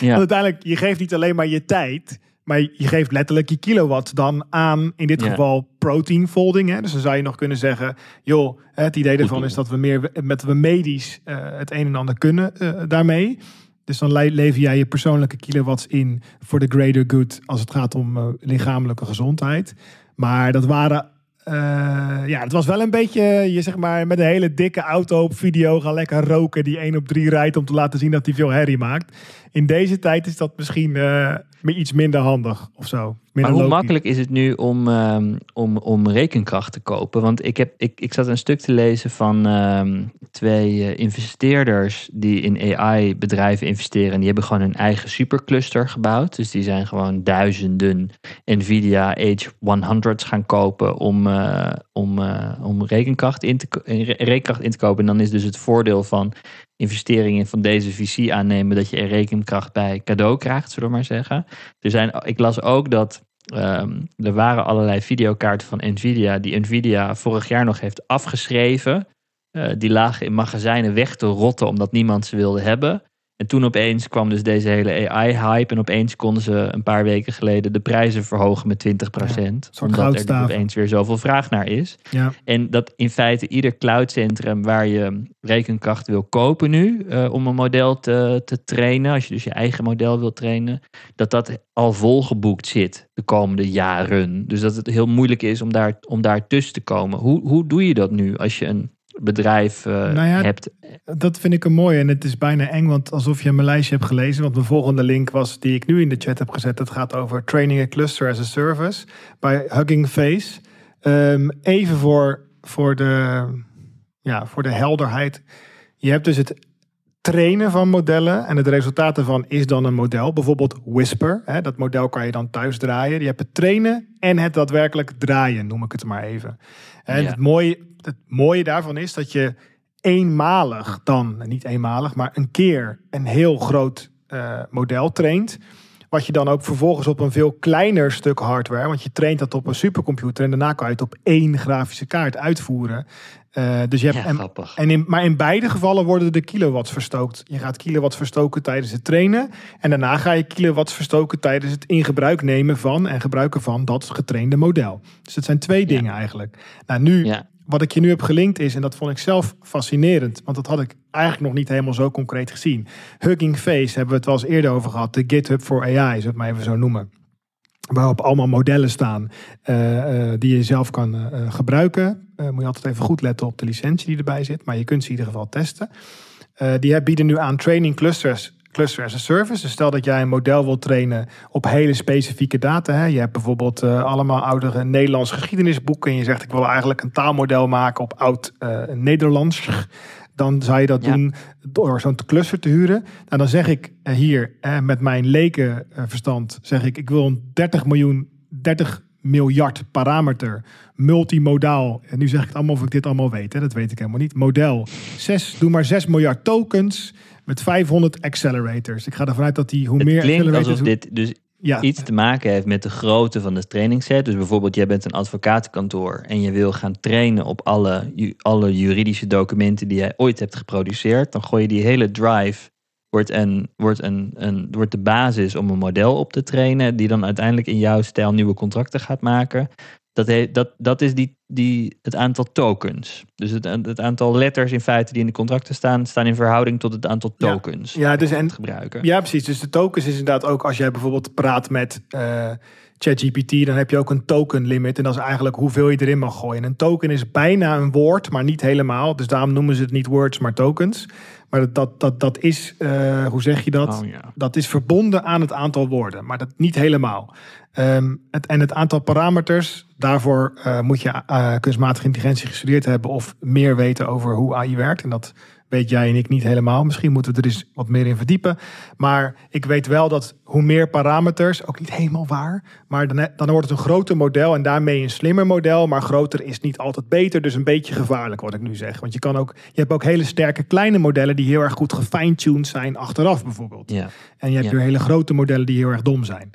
ja. Want uiteindelijk, je geeft niet alleen maar je tijd. Maar je geeft letterlijk je kilowatt dan aan, in dit geval protein folding. Hè? Dus dan zou je nog kunnen zeggen, joh, het idee ervan is dat we meer met we medisch uh, het een en ander kunnen uh, daarmee. Dus dan lever jij je persoonlijke kilowatts in voor de greater good als het gaat om uh, lichamelijke gezondheid. Maar dat waren ja, het was wel een beetje, je zeg maar, met een hele dikke auto op video gaan lekker roken die 1 op 3 rijdt om te laten zien dat hij veel herrie maakt. In deze tijd is dat misschien iets minder handig of zo. Maar hoe makkelijk is het nu om, um, om, om rekenkracht te kopen? Want ik, heb, ik, ik zat een stuk te lezen van um, twee uh, investeerders die in AI-bedrijven investeren. En die hebben gewoon hun eigen supercluster gebouwd. Dus die zijn gewoon duizenden NVIDIA H100's gaan kopen om, uh, om, uh, om rekenkracht, in te, rekenkracht in te kopen. En dan is dus het voordeel van investeringen van deze VC aannemen, dat je er rekenkracht bij cadeau krijgt, zullen we maar zeggen. Er zijn, ik las ook dat ehm, er waren allerlei videokaarten van Nvidia die Nvidia vorig jaar nog heeft afgeschreven. Uh, die lagen in magazijnen weg te rotten omdat niemand ze wilde hebben. En toen opeens kwam dus deze hele AI-hype. En opeens konden ze een paar weken geleden de prijzen verhogen met 20%. Ja, omdat er opeens weer zoveel vraag naar is. Ja. En dat in feite ieder cloudcentrum waar je rekenkracht wil kopen nu. Uh, om een model te, te trainen. Als je dus je eigen model wil trainen. Dat dat al volgeboekt zit de komende jaren. Dus dat het heel moeilijk is om daar, om daar tussen te komen. Hoe, hoe doe je dat nu als je een bedrijf uh, nou ja, hebt. Dat vind ik een mooi en het is bijna eng, want alsof je mijn lijstje hebt gelezen. Want mijn volgende link was die ik nu in de chat heb gezet. Het gaat over Training a Cluster as a Service bij Hugging Face. Um, even voor, voor, de, ja, voor de helderheid. Je hebt dus het trainen van modellen en het resultaat daarvan is dan een model. Bijvoorbeeld Whisper. Hè, dat model kan je dan thuis draaien. Je hebt het trainen en het daadwerkelijk draaien, noem ik het maar even. En het, mooie, het mooie daarvan is dat je eenmalig dan, niet eenmalig, maar een keer een heel groot uh, model traint. Wat je dan ook vervolgens op een veel kleiner stuk hardware, want je traint dat op een supercomputer en daarna kan je het op één grafische kaart uitvoeren. Uh, dus je hebt, ja, en, en in, maar in beide gevallen worden de kilowatts verstookt. Je gaat kilowatts verstoken tijdens het trainen. En daarna ga je kilowatts verstoken tijdens het in gebruik nemen van en gebruiken van dat getrainde model. Dus het zijn twee dingen eigenlijk. Nou, nu ja wat ik je nu heb gelinkt is, en dat vond ik zelf fascinerend, want dat had ik eigenlijk nog niet helemaal zo concreet gezien. Hugging Face hebben we het wel eens eerder over gehad. De GitHub for AI, zullen we het maar even zo noemen. Waarop allemaal modellen staan uh, uh, die je zelf kan uh, gebruiken. moet je altijd even goed letten op de licentie die erbij zit, maar je kunt ze in ieder geval testen. die bieden nu aan training clusters cluster as a service. Dus stel dat jij een model wilt trainen op hele specifieke data. Hè. Je hebt bijvoorbeeld allemaal oudere Nederlands geschiedenisboeken. En je zegt ik wil eigenlijk een taalmodel maken op oud Nederlands. Dan zou je dat doen door zo'n cluster te huren. Nou, dan zeg ik uh, hier met mijn lekenverstand, zeg ik ik wil een 30 miljoen, 30 miljard parameter, multimodaal. En nu zeg ik het allemaal of ik dit allemaal weet. Hè? Dat weet ik helemaal niet. Model 6, doe maar 6 miljard tokens met 500 accelerators. Ik ga ervan uit dat die hoe het meer klinkt accelerators... alsof dit dus iets te maken heeft met de grootte van de trainingsset. Dus bijvoorbeeld, jij bent een advocatenkantoor en je wil gaan trainen op alle, alle juridische documenten die jij ooit hebt geproduceerd. Dan gooi je die hele drive, wordt, een, wordt, een, een, wordt de basis om een model op te trainen, die dan uiteindelijk in jouw stijl nieuwe contracten gaat maken. Dat, dat, dat is die, die, het aantal tokens. Dus het, het aantal letters in feite die in de contracten staan, staan in verhouding tot het aantal tokens. Ja, ja dus en, gebruiken. Ja, precies. Dus de tokens is inderdaad ook als jij bijvoorbeeld praat met uh, ChatGPT, dan heb je ook een token limit. En dat is eigenlijk hoeveel je erin mag gooien. een token is bijna een woord, maar niet helemaal. Dus daarom noemen ze het niet words, maar tokens. Maar dat, dat, dat is, uh, hoe zeg je dat? Oh, ja. Dat is verbonden aan het aantal woorden, maar dat niet helemaal. Um, het, en het aantal parameters, daarvoor uh, moet je uh, kunstmatige intelligentie gestudeerd hebben of meer weten over hoe AI werkt. En dat weet jij en ik niet helemaal. Misschien moeten we er eens wat meer in verdiepen. Maar ik weet wel dat hoe meer parameters, ook niet helemaal waar, maar dan, dan wordt het een groter model en daarmee een slimmer model. Maar groter is niet altijd beter, dus een beetje gevaarlijk wat ik nu zeg. Want je, kan ook, je hebt ook hele sterke kleine modellen die heel erg goed gefine-tuned zijn achteraf bijvoorbeeld. Ja. En je hebt weer hele grote modellen die heel erg dom zijn.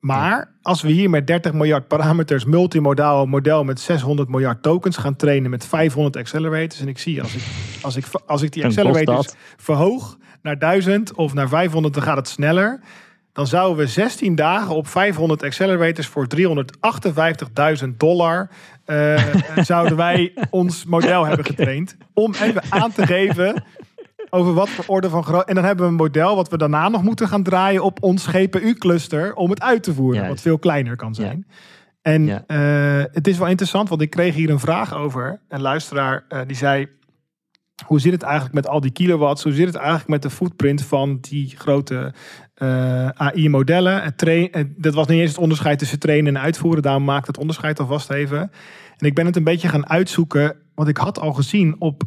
Maar als we hier met 30 miljard parameters multimodaal model met 600 miljard tokens gaan trainen met 500 accelerators. En ik zie als ik, als ik, als ik die accelerators verhoog naar 1000 of naar 500, dan gaat het sneller. Dan zouden we 16 dagen op 500 accelerators voor 358.000 dollar. Uh, <laughs> zouden wij ons model hebben getraind. Om even aan te geven over wat voor orde van groot. En dan hebben we een model wat we daarna nog moeten gaan draaien op ons GPU-cluster om het uit te voeren, wat veel kleiner kan zijn. En uh, het is wel interessant, want ik kreeg hier een vraag over. Een luisteraar uh, die zei: Hoe zit het eigenlijk met al die kilowatts? Hoe zit het eigenlijk met de footprint van die grote uh, eh, AI-modellen? Dat was niet eens het onderscheid tussen trainen en uitvoeren. Daarom maakt het onderscheid alvast even. En ik ben het een beetje gaan uitzoeken, want ik had al gezien op.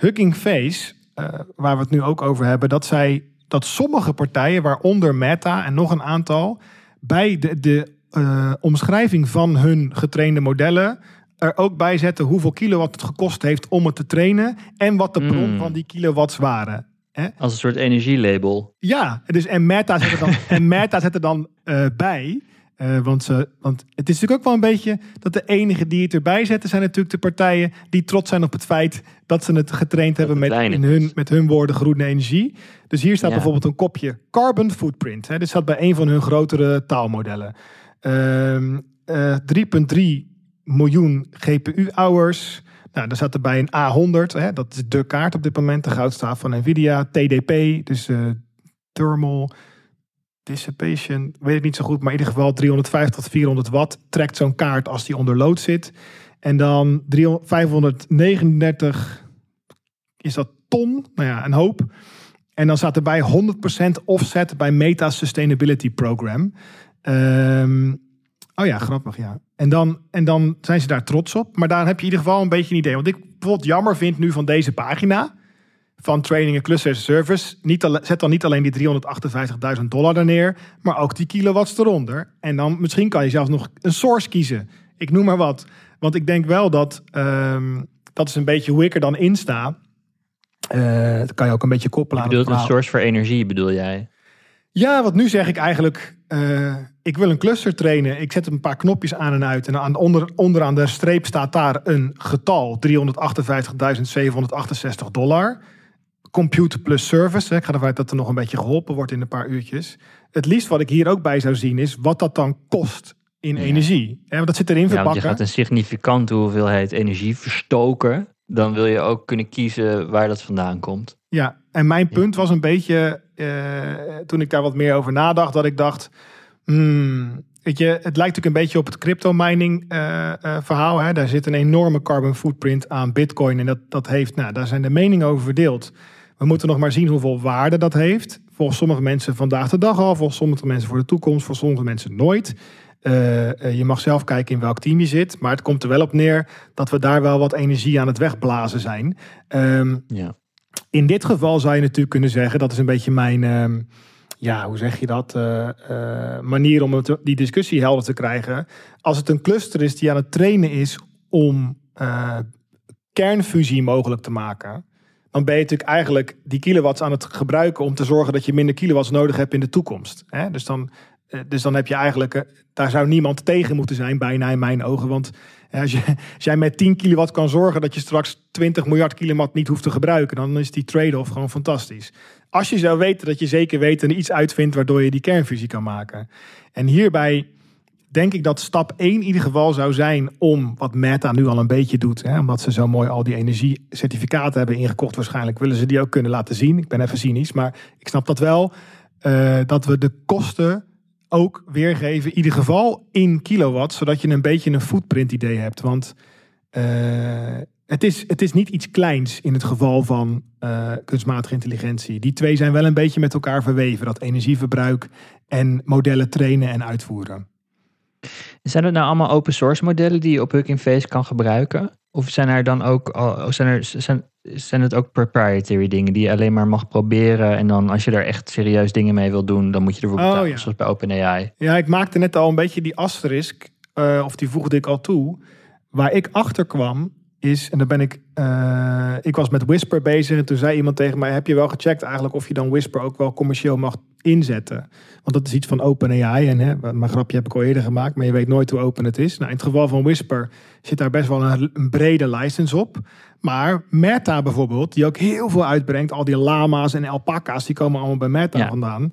Hugging Face, uh, waar we het nu ook over hebben, dat zij dat sommige partijen, waaronder Meta en nog een aantal, bij de, de uh, omschrijving van hun getrainde modellen er ook bij zetten hoeveel kilowatt het gekost heeft om het te trainen. En wat de bron Mm. van die kilowatts waren. Als een soort energielabel. Ja, dus en Meta zet er dan, <laughs> en Meta zet er dan eh, bij. Eh, want, ze, want het is natuurlijk ook wel een beetje dat de enigen die het erbij zetten zijn natuurlijk de partijen die trots zijn op het feit dat ze het getraind hebben het met, in hun, met hun woorden groene energie. Dus hier staat Ja. bijvoorbeeld een kopje carbon footprint. Hè. Dit staat bij een van hun grotere taalmodellen. Ehm, eh, 3,3 miljoen GPU-hours. Nou, daar staat er bij een A100. Hè, dat is de kaart op dit moment, de goudstaaf van Nvidia. TDP, dus eh, thermal dissipation, weet ik niet zo goed, maar in ieder geval 350 tot 400 watt trekt zo'n kaart als die onder lood zit. En dan 300 539 is dat ton, nou ja, een hoop. En dan staat erbij 100% offset bij Meta Sustainability Program. Ehm, oh ja, grappig, ja. En dan, en dan zijn ze daar trots op. Maar daar heb je in ieder geval een beetje een idee. Want ik bijvoorbeeld jammer vind nu van deze pagina van Training en Cluster Service. Niet zet dan niet alleen die 358.000 dollar er neer, maar ook die kilowatts eronder. En dan misschien kan je zelfs nog een source kiezen. Ik noem maar wat. Want ik denk wel dat, ehm, dat is een beetje hoe ik er dan in sta. Eh, dat kan je ook een beetje koppelen Je aan bedoelt een source voor energie, bedoel jij? Ja, want nu zeg ik eigenlijk, eh, ik wil een cluster trainen. Ik zet een paar knopjes aan en uit. En aan onder, onderaan de streep staat daar een getal. 358.768 dollar. Compute plus service. Ik ga ervan uit dat er nog een beetje geholpen wordt in een paar uurtjes. Het liefst wat ik hier ook bij zou zien is wat dat dan kost in Ja. energie. Want dat zit erin Ja, want je verpakken. gaat een significante hoeveelheid energie verstoken. Dan wil je ook kunnen kiezen waar dat vandaan komt. Ja, en mijn punt was een beetje, eh, toen ik daar wat meer over nadacht, dat ik dacht, hmm, weet je, het lijkt natuurlijk een beetje op het crypto mining eh, eh, verhaal. Hè? Daar zit een enorme carbon footprint aan bitcoin en dat, dat heeft, nou, daar zijn de meningen over verdeeld. We moeten nog maar zien hoeveel waarde dat heeft. Volgens sommige mensen vandaag de dag al, volgens sommige mensen voor de toekomst, voor sommige mensen nooit. Eh, eh, je mag zelf kijken in welk team je zit, maar het komt er wel op neer dat we daar wel wat energie aan het wegblazen zijn. Ehm, Ja. in dit geval zou je natuurlijk kunnen zeggen, dat is een beetje mijn, ehm, ja, hoe zeg je dat, eh, manier om het, die discussie helder te krijgen. Als het een cluster is die aan het trainen is om kernfusie mogelijk te maken, dan ben je natuurlijk eigenlijk die kilowatts aan het gebruiken om te zorgen dat je minder kilowatts nodig hebt in de toekomst. Hè? Dus, dan, eh, dus dan heb je eigenlijk, eh, daar zou niemand tegen moeten zijn, bijna in mijn ogen. Want eh, als, je, <laughs> als jij met 10 kilowatt kan zorgen dat je straks 20 miljard kilowatt niet hoeft te gebruiken, dan is die trade-off gewoon fantastisch. Als je zou weten dat je zeker weten er iets uitvindt waardoor je die kernfusie kan maken. En hierbij denk ik dat stap 1 in ieder geval zou zijn om wat Meta nu al een beetje doet. Hè, omdat ze zo mooi al die energiecertificaten hebben ingekocht. Waarschijnlijk willen ze die ook kunnen laten zien. Ik ben even cynisch, maar ik snap dat wel. eh, dat we de kosten ook weergeven, in ieder geval in kilowatt. Zodat je een beetje een footprint idee hebt. Want eh, het, is, het is niet iets kleins in het geval van eh, kunstmatige intelligentie. Die twee zijn wel een beetje met elkaar verweven. Dat energieverbruik en modellen trainen en uitvoeren. Zijn het nou allemaal open source modellen die je op Hugging Face kan gebruiken? Of zijn er dan ook al- zijn, er, zijn, zijn het ook proprietary dingen die je alleen maar mag proberen en dan als je daar echt serieus dingen mee wil doen, dan moet je ervoor Oh, betalen, ja. zoals bij OpenAI. Ja, ik maakte net al een beetje die asterisk, eh, of die voegde ik al toe. Waar ik achter kwam is, en dan ben ik, eh, ik was met Whisper bezig en toen zei iemand tegen mij, heb je wel gecheckt eigenlijk of je dan Whisper ook wel commercieel mag inzetten? Want dat is iets van OpenAI en hè, mijn grapje heb ik al eerder gemaakt, maar je weet nooit hoe open het is. Nou, in het geval van Whisper zit daar best wel een, een brede license op. Maar Meta bijvoorbeeld, die ook heel veel uitbrengt, al die lama's en alpaca's, die komen allemaal bij Meta Ja. vandaan.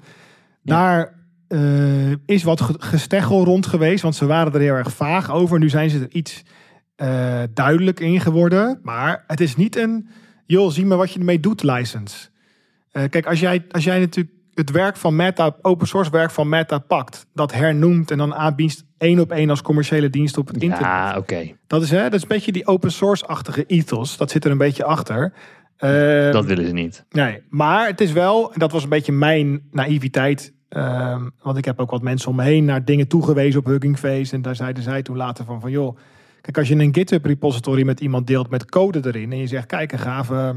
Daar eh, is wat ge- gesteggel rond geweest, want ze waren er heel erg vaag over. Nu zijn ze er iets eh, duidelijk in geworden. Maar het is niet een, joh, zie maar wat je ermee doet, license. Eh, kijk, als jij, als jij natuurlijk het werk van Meta, open source werk van Meta pakt, dat hernoemt en dan aanbiedt één op één als commerciële dienst op het internet. Ja, oké. Dat is, hè, dat is een beetje die open source-achtige ethos. Dat zit er een beetje achter. Eh, Dat willen ze niet. Nee, maar het is wel, en dat was een beetje mijn naïviteit. ehm, want ik heb ook wat mensen om me heen naar dingen toegewezen op Hugging Face. En daar zeiden zij toen later van, van joh, kijk, als je een GitHub repository met iemand deelt met code erin. En je zegt, kijk, een gave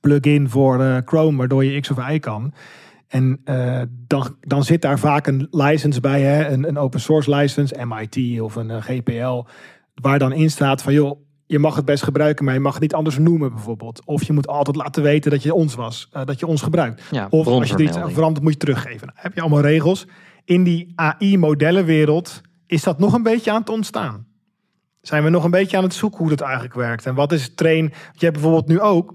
plugin voor eh, Chrome, waardoor je X of Y kan. En eh, dan, dan zit daar vaak een license bij, hè? Een, een open source license, MIT of een eh, GPL. Waar dan in staat van joh, je mag het best gebruiken, maar je mag het niet anders noemen bijvoorbeeld. Of je moet altijd laten weten dat je ons was, eh, dat je ons gebruikt. Ja, Of als je er iets aan verandert, moet je teruggeven. Nou, heb je allemaal regels. In die AI-modellenwereld is dat nog een beetje aan het ontstaan. Zijn we nog een beetje aan het zoeken hoe dat eigenlijk werkt. En wat is train... Je hebt bijvoorbeeld nu ook,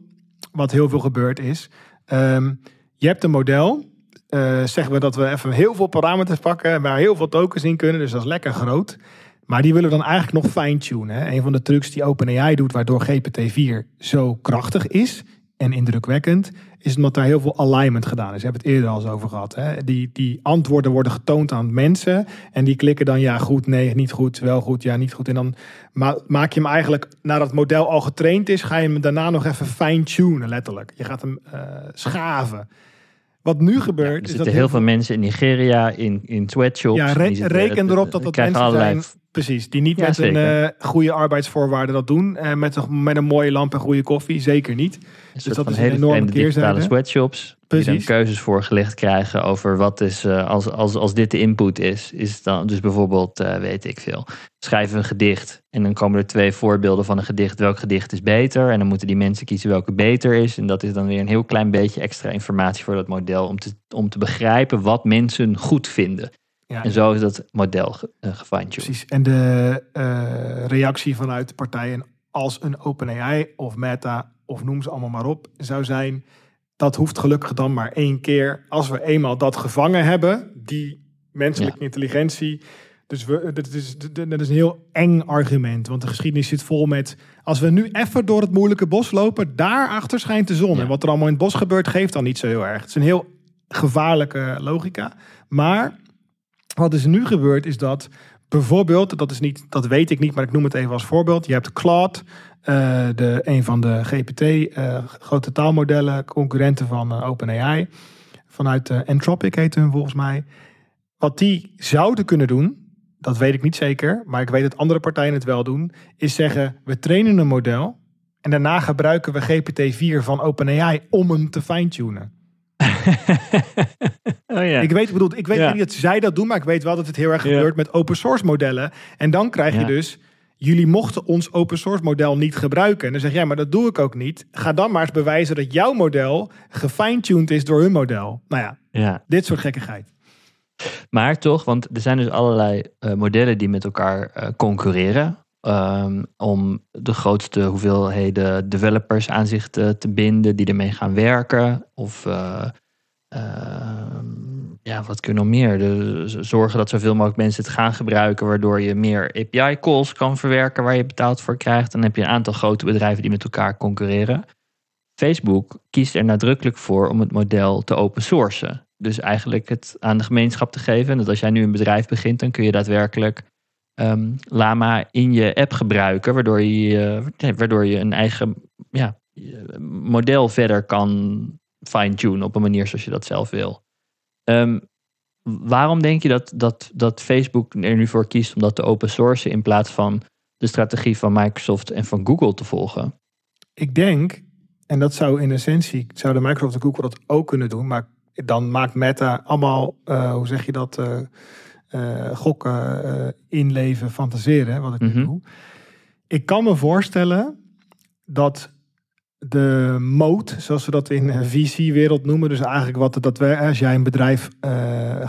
wat heel veel gebeurd is. ehm, je hebt een model. eh, zeggen we dat we even heel veel parameters pakken... waar heel veel tokens in kunnen. Dus dat is lekker groot. Maar die willen we dan eigenlijk nog fine-tunen. Een van de trucs die OpenAI doet... waardoor GPT-4 zo krachtig is en indrukwekkend... is omdat daar heel veel alignment gedaan is. We hebben het eerder al eens over gehad. Hè? Die, die antwoorden worden getoond aan mensen... en die klikken dan ja, goed, nee, niet goed, wel goed, ja, niet goed. En dan ma- maak je hem eigenlijk, nadat het model al getraind is... ga je hem daarna nog even fine-tunen, letterlijk. Je gaat hem eh, schaven. Wat nu Ja, gebeurt, er is zitten dat heel veel mensen in Nigeria, in, in sweatshops. Ja, re- reken erop dat dat mensen zijn- Precies, die niet Ja, met een eh, goede arbeidsvoorwaarden dat doen. eh, met, een, met een mooie lamp en goede koffie, zeker niet. Dus dat van is een hele enorme digitale sweatshops. Die dan Precies. keuzes voorgelegd krijgen over wat is, eh, als, als, als dit de input is. Is dan dus bijvoorbeeld, weet ik veel, schrijven een gedicht. En dan komen er twee voorbeelden van een gedicht. Welk gedicht is beter? En dan moeten die mensen kiezen welke beter is. En dat is dan weer een heel klein beetje extra informatie voor dat model. Om te, om te begrijpen wat mensen goed vinden. Ja, En zo is dat model ge, uh, gefine-tuned. precies. En de eh, reactie vanuit de partijen als een OpenAI of Meta of noem ze allemaal maar op, zou zijn... dat hoeft gelukkig dan maar één keer. Als we eenmaal dat gevangen hebben, die menselijke intelligentie... Dus we, dat, is, dat is een heel eng argument. Want de geschiedenis zit vol met... als we nu even door het moeilijke bos lopen... daarachter schijnt de zon. Ja. En wat er allemaal in het bos gebeurt... geeft dan niet zo heel erg. Het is een heel gevaarlijke logica. Maar wat is nu gebeurd is dat bijvoorbeeld... dat, is niet, dat weet ik niet, maar ik noem het even als voorbeeld. Je hebt Claude, eh, de, een van de GPT... eh, grote taalmodellen, concurrenten van eh, OpenAI... vanuit Anthropic heet hun volgens mij... Wat die zouden kunnen doen, dat weet ik niet zeker, maar ik weet dat andere partijen het wel doen, is zeggen: we trainen een model en daarna gebruiken we GPT-4 van OpenAI om hem te fine-tunen. <laughs> oh ja. Ik weet, ik bedoel, ik weet Ja. niet dat zij dat doen, maar ik weet wel dat het heel erg Ja. gebeurt met open source modellen. En dan krijg je dus. Jullie mochten ons open source model niet gebruiken. En dan zeg jij, maar dat doe ik ook niet. Ga dan maar eens bewijzen dat jouw model gefine-tuned is door hun model. Nou ja, ja. dit soort gekkigheid. Maar toch, want er zijn dus allerlei eh, modellen die met elkaar eh, concurreren. Ehm, om de grootste hoeveelheden developers aan zich te, binden die ermee gaan werken. Of eh, ehm, ja, wat kun je nog meer? Z- zorgen dat zoveel mogelijk mensen het gaan gebruiken, waardoor je meer API-calls kan verwerken waar je betaald voor krijgt. Dan heb je een aantal grote bedrijven die met elkaar concurreren. Facebook kiest er nadrukkelijk voor om het model te open sourcen. Dus eigenlijk het aan de gemeenschap te geven. En dat als jij nu een bedrijf begint, dan kun je daadwerkelijk ehm, Lama in je app gebruiken. Waardoor je, eh, waardoor je een eigen ja, model verder kan fine-tunen op een manier zoals je dat zelf wil. Ehm, waarom denk je dat, dat, dat Facebook er nu voor kiest om dat te open sourcen in plaats van de strategie van Microsoft en van Google te volgen? Ik denk, en dat zou in essentie, zouden Microsoft en Google dat ook kunnen doen, maar dan maakt Meta allemaal, eh, hoe zeg je dat, eh, gokken, eh, inleven, fantaseren, wat ik nu Mhm. doe. Ik kan me voorstellen dat de moot, zoals we dat in de VC-wereld noemen, dus eigenlijk wat dat we, als jij een bedrijf eh,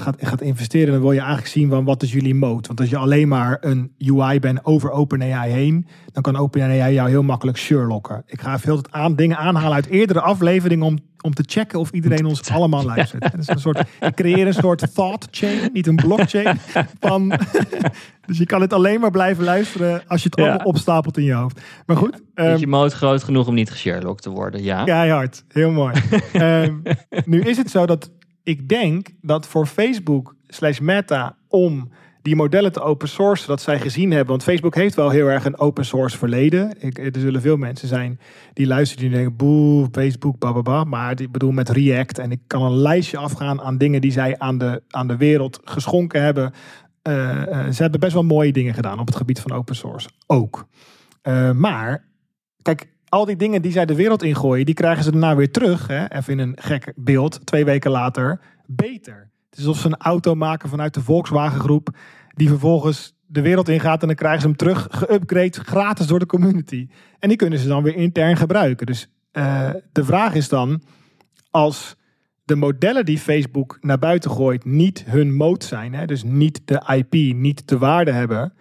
gaat, gaat investeren, dan wil je eigenlijk zien van wat is jullie moot. Want als je alleen maar een UI bent over OpenAI heen, dan kan OpenAI jou heel makkelijk Sherlocken. Ik ga het aan, dingen aanhalen uit eerdere afleveringen om, om te checken of iedereen ons <laughs> allemaal luistert. Het is een soort, ik creëer een soort thought chain, niet een blockchain. <laughs> Van, <laughs> dus je kan het alleen maar blijven luisteren als je het Ja. opstapelt in je hoofd. Maar goed. Is ehm, je moot groot genoeg om niet gesharelocked te worden? Ja. Keihard, heel mooi. Ehm, nu is het zo dat ik denk dat voor Facebook slash Meta om die modellen te open sourcen, dat zij gezien hebben. Want Facebook heeft wel heel erg een open source verleden. Ik, er zullen veel mensen zijn die luisteren die denken, boe, Facebook, bababa. Maar ik bedoel met React. En ik kan een lijstje afgaan aan dingen die zij aan de, aan de wereld geschonken hebben. Eh, eh, ze hebben best wel mooie dingen gedaan op het gebied van open source. Ook. Eh, maar, kijk, al die dingen die zij de wereld ingooien, die krijgen ze daarna weer terug. Hè? Even in een gek beeld, twee weken later, beter. Het is alsof ze een auto maken vanuit de Volkswagen groep. Die vervolgens de wereld ingaat en dan krijgen ze hem terug geüpgrade gratis door de community. En die kunnen ze dan weer intern gebruiken. Dus uh, de vraag is dan, als de modellen die Facebook naar buiten gooit niet hun mode zijn, hè, dus niet de IP, niet de waarde hebben,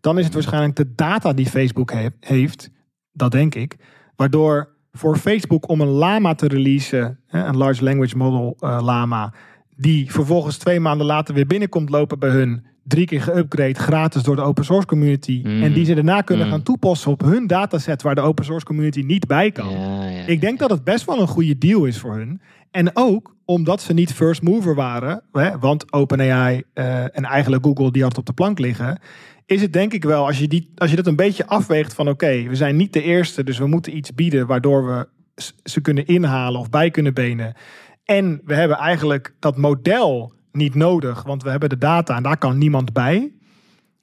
dan is het waarschijnlijk de data die Facebook he heeft, dat denk ik, waardoor voor Facebook om een Lama te releasen, hè, een large language model uh, Lama, die vervolgens twee maanden later weer binnenkomt lopen bij hun, drie keer geüpgrade gratis door de open source community. Mm. En die ze daarna kunnen Mm. gaan toepassen op hun dataset waar de open source community niet bij kan. Ja, ja. Ik denk dat het best wel een goede deal is voor hun. En ook omdat ze niet first mover waren, hè, want OpenAI eh, en eigenlijk Google die hard op de plank liggen, is het denk ik wel, als je, die, als je dat een beetje afweegt van oké, we zijn niet de eerste, dus we moeten iets bieden waardoor we ze kunnen inhalen of bij kunnen benen. En we hebben eigenlijk dat model niet nodig, want we hebben de data en daar kan niemand bij.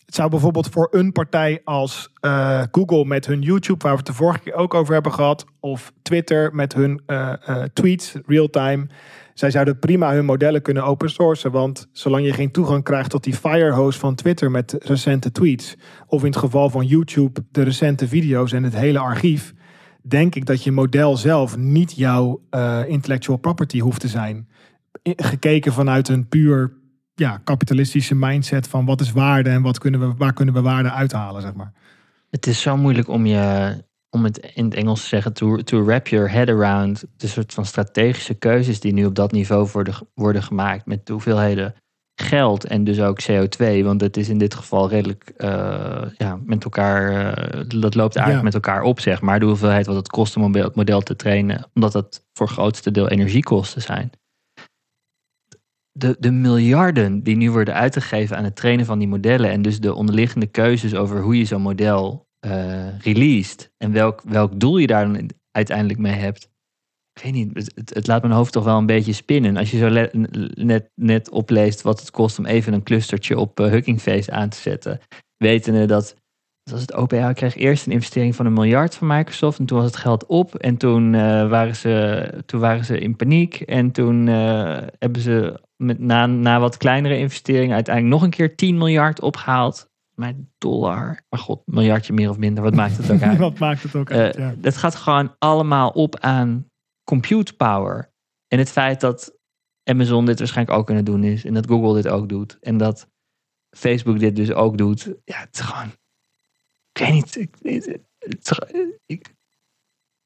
Het zou bijvoorbeeld voor een partij als eh, Google met hun YouTube, waar we het de vorige keer ook over hebben gehad, of Twitter met hun eh, eh, tweets, real-time. Zij zouden prima hun modellen kunnen open sourcen, want zolang je geen toegang krijgt tot die Firehose van Twitter met recente tweets, of in het geval van YouTube de recente video's en het hele archief, denk ik dat je model zelf niet jouw eh, intellectual property hoeft te zijn. Gekeken vanuit een puur ja, kapitalistische mindset van wat is waarde en wat kunnen we, waar kunnen we waarde uithalen, zeg maar. Het is zo moeilijk om je, om het in het Engels te zeggen, to, to wrap your head around de soort van strategische keuzes die nu op dat niveau worden, worden gemaakt met de hoeveelheden geld en dus ook CO2, want het is in dit geval redelijk eh, ja, met elkaar, eh, dat loopt eigenlijk Ja. met elkaar op, zeg maar, de hoeveelheid wat het kost om een model- te trainen, omdat dat voor het grootste deel energiekosten zijn. De, de miljarden die nu worden uitgegeven aan het trainen van die modellen en dus de onderliggende keuzes over hoe je zo'n model eh released en welk, welk doel je daar dan uiteindelijk mee hebt. Ik weet niet, het, laat mijn hoofd toch wel een beetje spinnen. Als je zo le- net, net opleest wat het kost om even een clustertje op eh, Hugging Face aan te zetten. Wetende dat, dat het OpenAI kreeg eerst een investering van een miljard van Microsoft. En toen was het geld op. En toen, eh, waren, ze, toen waren ze in paniek. En toen eh, hebben ze met, na, na wat kleinere investeringen uiteindelijk nog een keer 10 miljard opgehaald. Maar dollar. Maar god, miljardje meer of minder. Wat maakt het ook <laughs> uit? Wat maakt het ook uit? Eh, ja. Het gaat gewoon allemaal op aan compute power. En het feit dat Amazon dit waarschijnlijk ook kunnen doen is. En dat Google dit ook doet. En dat Facebook dit dus ook doet. Ja, het is gewoon... Ik weet niet. Ik, het, het, ik-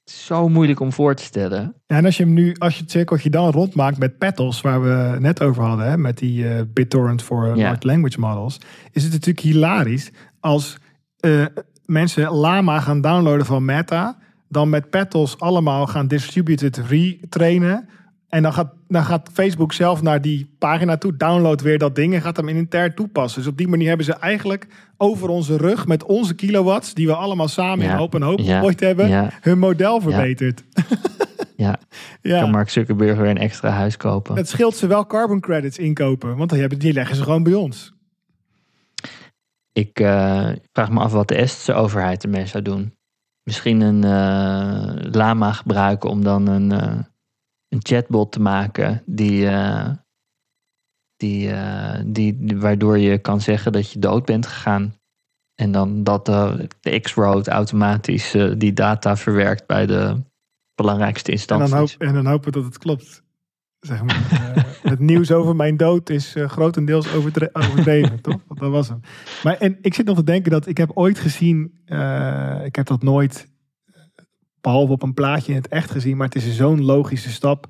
het is zo moeilijk om voor te stellen. Ja, en als je hem nu, als je het cirkeltje dan rondmaakt met Petals, waar we net over hadden, hè, met die eh, BitTorrent voor eh, Ja. large language models, is het natuurlijk hilarisch als eh, mensen Lama gaan downloaden van Meta, dan met Petals allemaal gaan distributed retrainen. En dan gaat, dan gaat Facebook zelf naar die pagina toe, download weer dat ding en gaat hem intern toepassen. Dus op die manier hebben ze eigenlijk over onze rug met onze kilowatts, die we allemaal samen Ja. in open hoop Ja. gegooid hebben, Ja, hun model verbeterd. Ja. <laughs> ja. kan Mark Zuckerberg weer een extra huis kopen. Het scheelt ze wel carbon credits inkopen, want die leggen ze gewoon bij ons. Ik eh, vraag me af wat de Estse overheid ermee zou doen. Misschien een eh, lama gebruiken om dan een, eh, een chatbot te maken die, eh, die, die, waardoor je kan zeggen dat je dood bent gegaan. En dan dat de, X-Road automatisch die data verwerkt bij de belangrijkste En instanties. dan, hoop, en dan hopen dat het klopt. Zeg maar. Eh, het nieuws over mijn dood is eh, grotendeels overdre- overdreven, <laughs> toch? Want Dat was hem. Maar en ik zit nog te denken dat ik heb ooit gezien, eh, ik heb dat nooit, eh, behalve op een plaatje in het echt gezien, maar het is zo'n logische stap.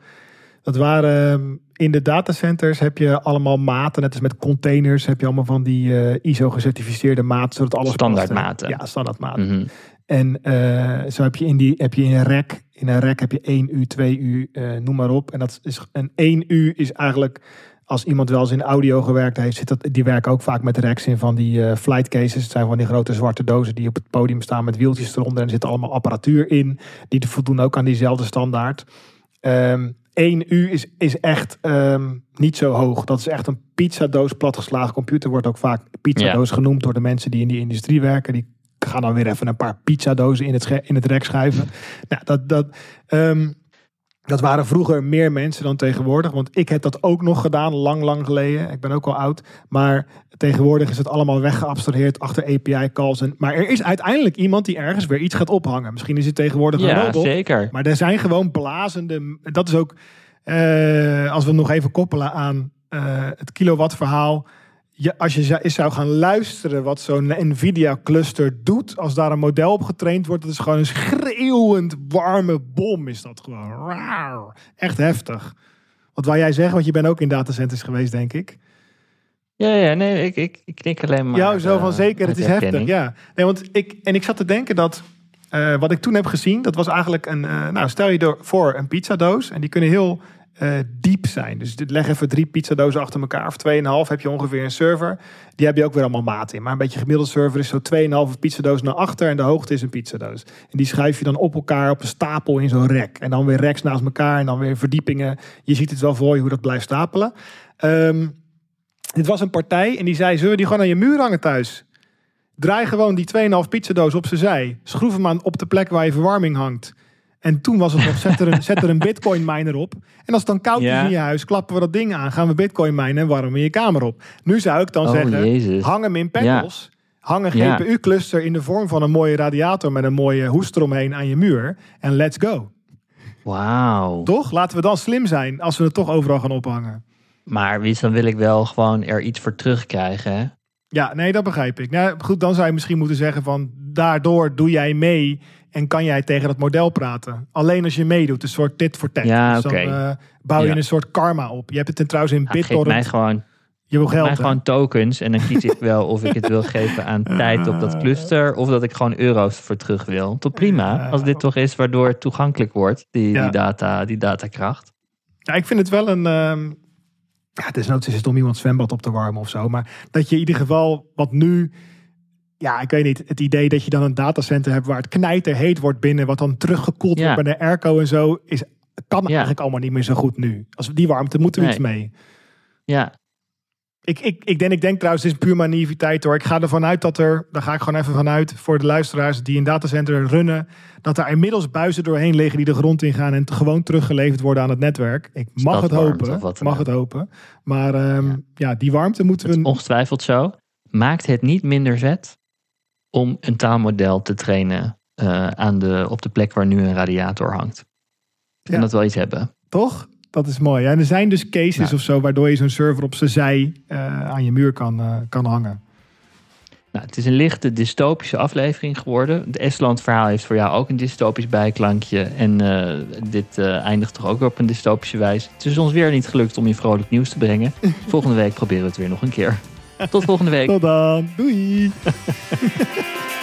Dat waren ehm, in de datacenters heb je allemaal maten, net als met containers heb je allemaal van die ISO gecertificeerde maten, zodat alles? Standaardmaten. Ja, standaardmaten. Mhm. En eh, zo heb je in, die, heb je in een rek. In een rek heb je 1 u, 2 u, noem maar op. En dat is een 1 u is eigenlijk. Als iemand wel eens in audio gewerkt heeft, zit dat, die werken ook vaak met racks in van die eh, flight cases. Het zijn van die grote zwarte dozen die op het podium staan met wieltjes eronder. En er zit allemaal apparatuur in. Die voldoen ook aan diezelfde standaard. Ehm 1 u is, is echt ehm, niet zo hoog. Dat is echt een pizzadoos platgeslagen computer. Wordt ook vaak pizzadoos genoemd door de mensen die in die industrie werken. Die gaan dan weer even een paar pizzadozen in het, in het rek schuiven. nou, dat, dat, ehm, Dat waren vroeger meer mensen dan tegenwoordig. Want ik heb dat ook nog gedaan, lang, lang geleden. Ik ben ook al oud. Maar tegenwoordig is het allemaal weggeabstraheerd achter API-calls. Maar er is uiteindelijk iemand die ergens weer iets gaat ophangen. Misschien is het tegenwoordig een Ja, robot. zeker. Maar er zijn gewoon blazende. Dat is ook. eh, als we nog even koppelen aan eh, het kilowattverhaal. Je, als je zou- gaan luisteren wat zo'n Nvidia-cluster doet. Als daar een model op getraind wordt. Dat is gewoon een schreeuwend warme bom. Is dat gewoon. Echt heftig. Wat wou jij zeggen? Want je bent ook in datacenters geweest, denk ik. Ja, ja, nee, ik, ik, ik knik alleen maar. Ja, zo van eh, zeker. Het is heftig. Ja. Nee, want ik, en ik zat te denken dat. eh, wat ik toen heb gezien, dat was eigenlijk een. eh, nou, stel je door voor een pizzadoos. En die kunnen heel eh, diep zijn. Dus leg even drie pizzadozen achter elkaar. Of 2,5 heb je ongeveer een server. Die heb je ook weer allemaal maat in. Maar een beetje gemiddeld server is zo 2,5 pizzadoos naar achter. En de hoogte is een pizzadoos. En die schuif je dan op elkaar op een stapel in zo'n rek. En dan weer reks naast elkaar. En dan weer verdiepingen. Je ziet het wel voor je hoe dat blijft stapelen. Ehm, dit was een partij en die zei: Zullen we die gewoon aan je muur hangen thuis? Draai gewoon die 2,5 pizzadoos op zijn zij. Schroef hem aan op de plek waar je verwarming hangt. En toen was het nog, zet er een, <laughs> zet er een bitcoin miner op. En als het dan koud is in je huis, klappen we dat ding aan. Gaan we bitcoin minen en warmen we je kamer op. Nu zou ik dan Oh, zeggen, Jezus. hang hem in panels. Hang een Ja. GPU-cluster in de vorm van een mooie radiator met een mooie hoest eromheen aan je muur. En let's go. Wauw. Toch? Laten we dan slim zijn als we het toch overal gaan ophangen. Maar wie dan wil ik wel gewoon er iets voor terugkrijgen. Hè? Ja, nee, dat begrijp ik. Nou, goed, dan zou je misschien moeten zeggen van... daardoor doe jij mee en kan jij tegen dat model praten. Alleen als je meedoet, een soort tit voor tat. Ja, dus dan eh, bouw je Ja. een soort karma op. Je hebt het ten trouwens in Ja, geef BitTorrent. mij gewoon, je wil mij geld, hè? gewoon tokens. En dan kies ik wel of ik het wil <laughs> geven aan tijd op dat cluster. Of dat ik gewoon euro's voor terug wil. Toch prima. Als dit toch is waardoor het toegankelijk wordt. Die, Ja. die, data, die datakracht. Ja, ik vind het wel een... ehm, ja, het is het om iemand zwembad op te warmen of zo. Maar dat je in ieder geval wat nu... Ja, ik weet niet. Het idee dat je dan een datacenter hebt waar het knijter heet wordt binnen. Wat dan teruggekoeld Ja. wordt bij de airco en zo. Is, kan Ja. eigenlijk allemaal niet meer zo goed nu. Als we die warmte moeten we Nee. iets mee. Ja, Ik, ik, ik, denk, ik denk trouwens, het is puur maar naïviteit hoor. Ik ga ervan uit dat er, daar ga ik gewoon even vanuit voor de luisteraars die een datacenter runnen, dat daar inmiddels buizen doorheen liggen die de grond ingaan en gewoon teruggeleverd worden aan het netwerk. Ik mag het hopen. mag het hopen. Maar ehm, ja. Ja. die warmte moeten we. ongetwijfeld zo. Maakt het niet minder vet om een taalmodel te trainen eh, aan de, op de plek waar nu een radiator hangt. Ik kan Ja. dat wel iets hebben. Toch? Dat is mooi. Ja, en er zijn dus cases of zo waardoor je zo'n server op zijn zij eh, aan je muur kan, eh, kan hangen. Nou, het is een lichte dystopische aflevering geworden. Het Estland-verhaal heeft voor jou ook een dystopisch bijklankje. En dit eindigt toch ook op een dystopische wijze. Het is ons weer niet gelukt om je vrolijk nieuws te brengen. <laughs> Volgende week proberen we het weer nog een keer. Tot volgende week. Tot dan. Doei. <laughs>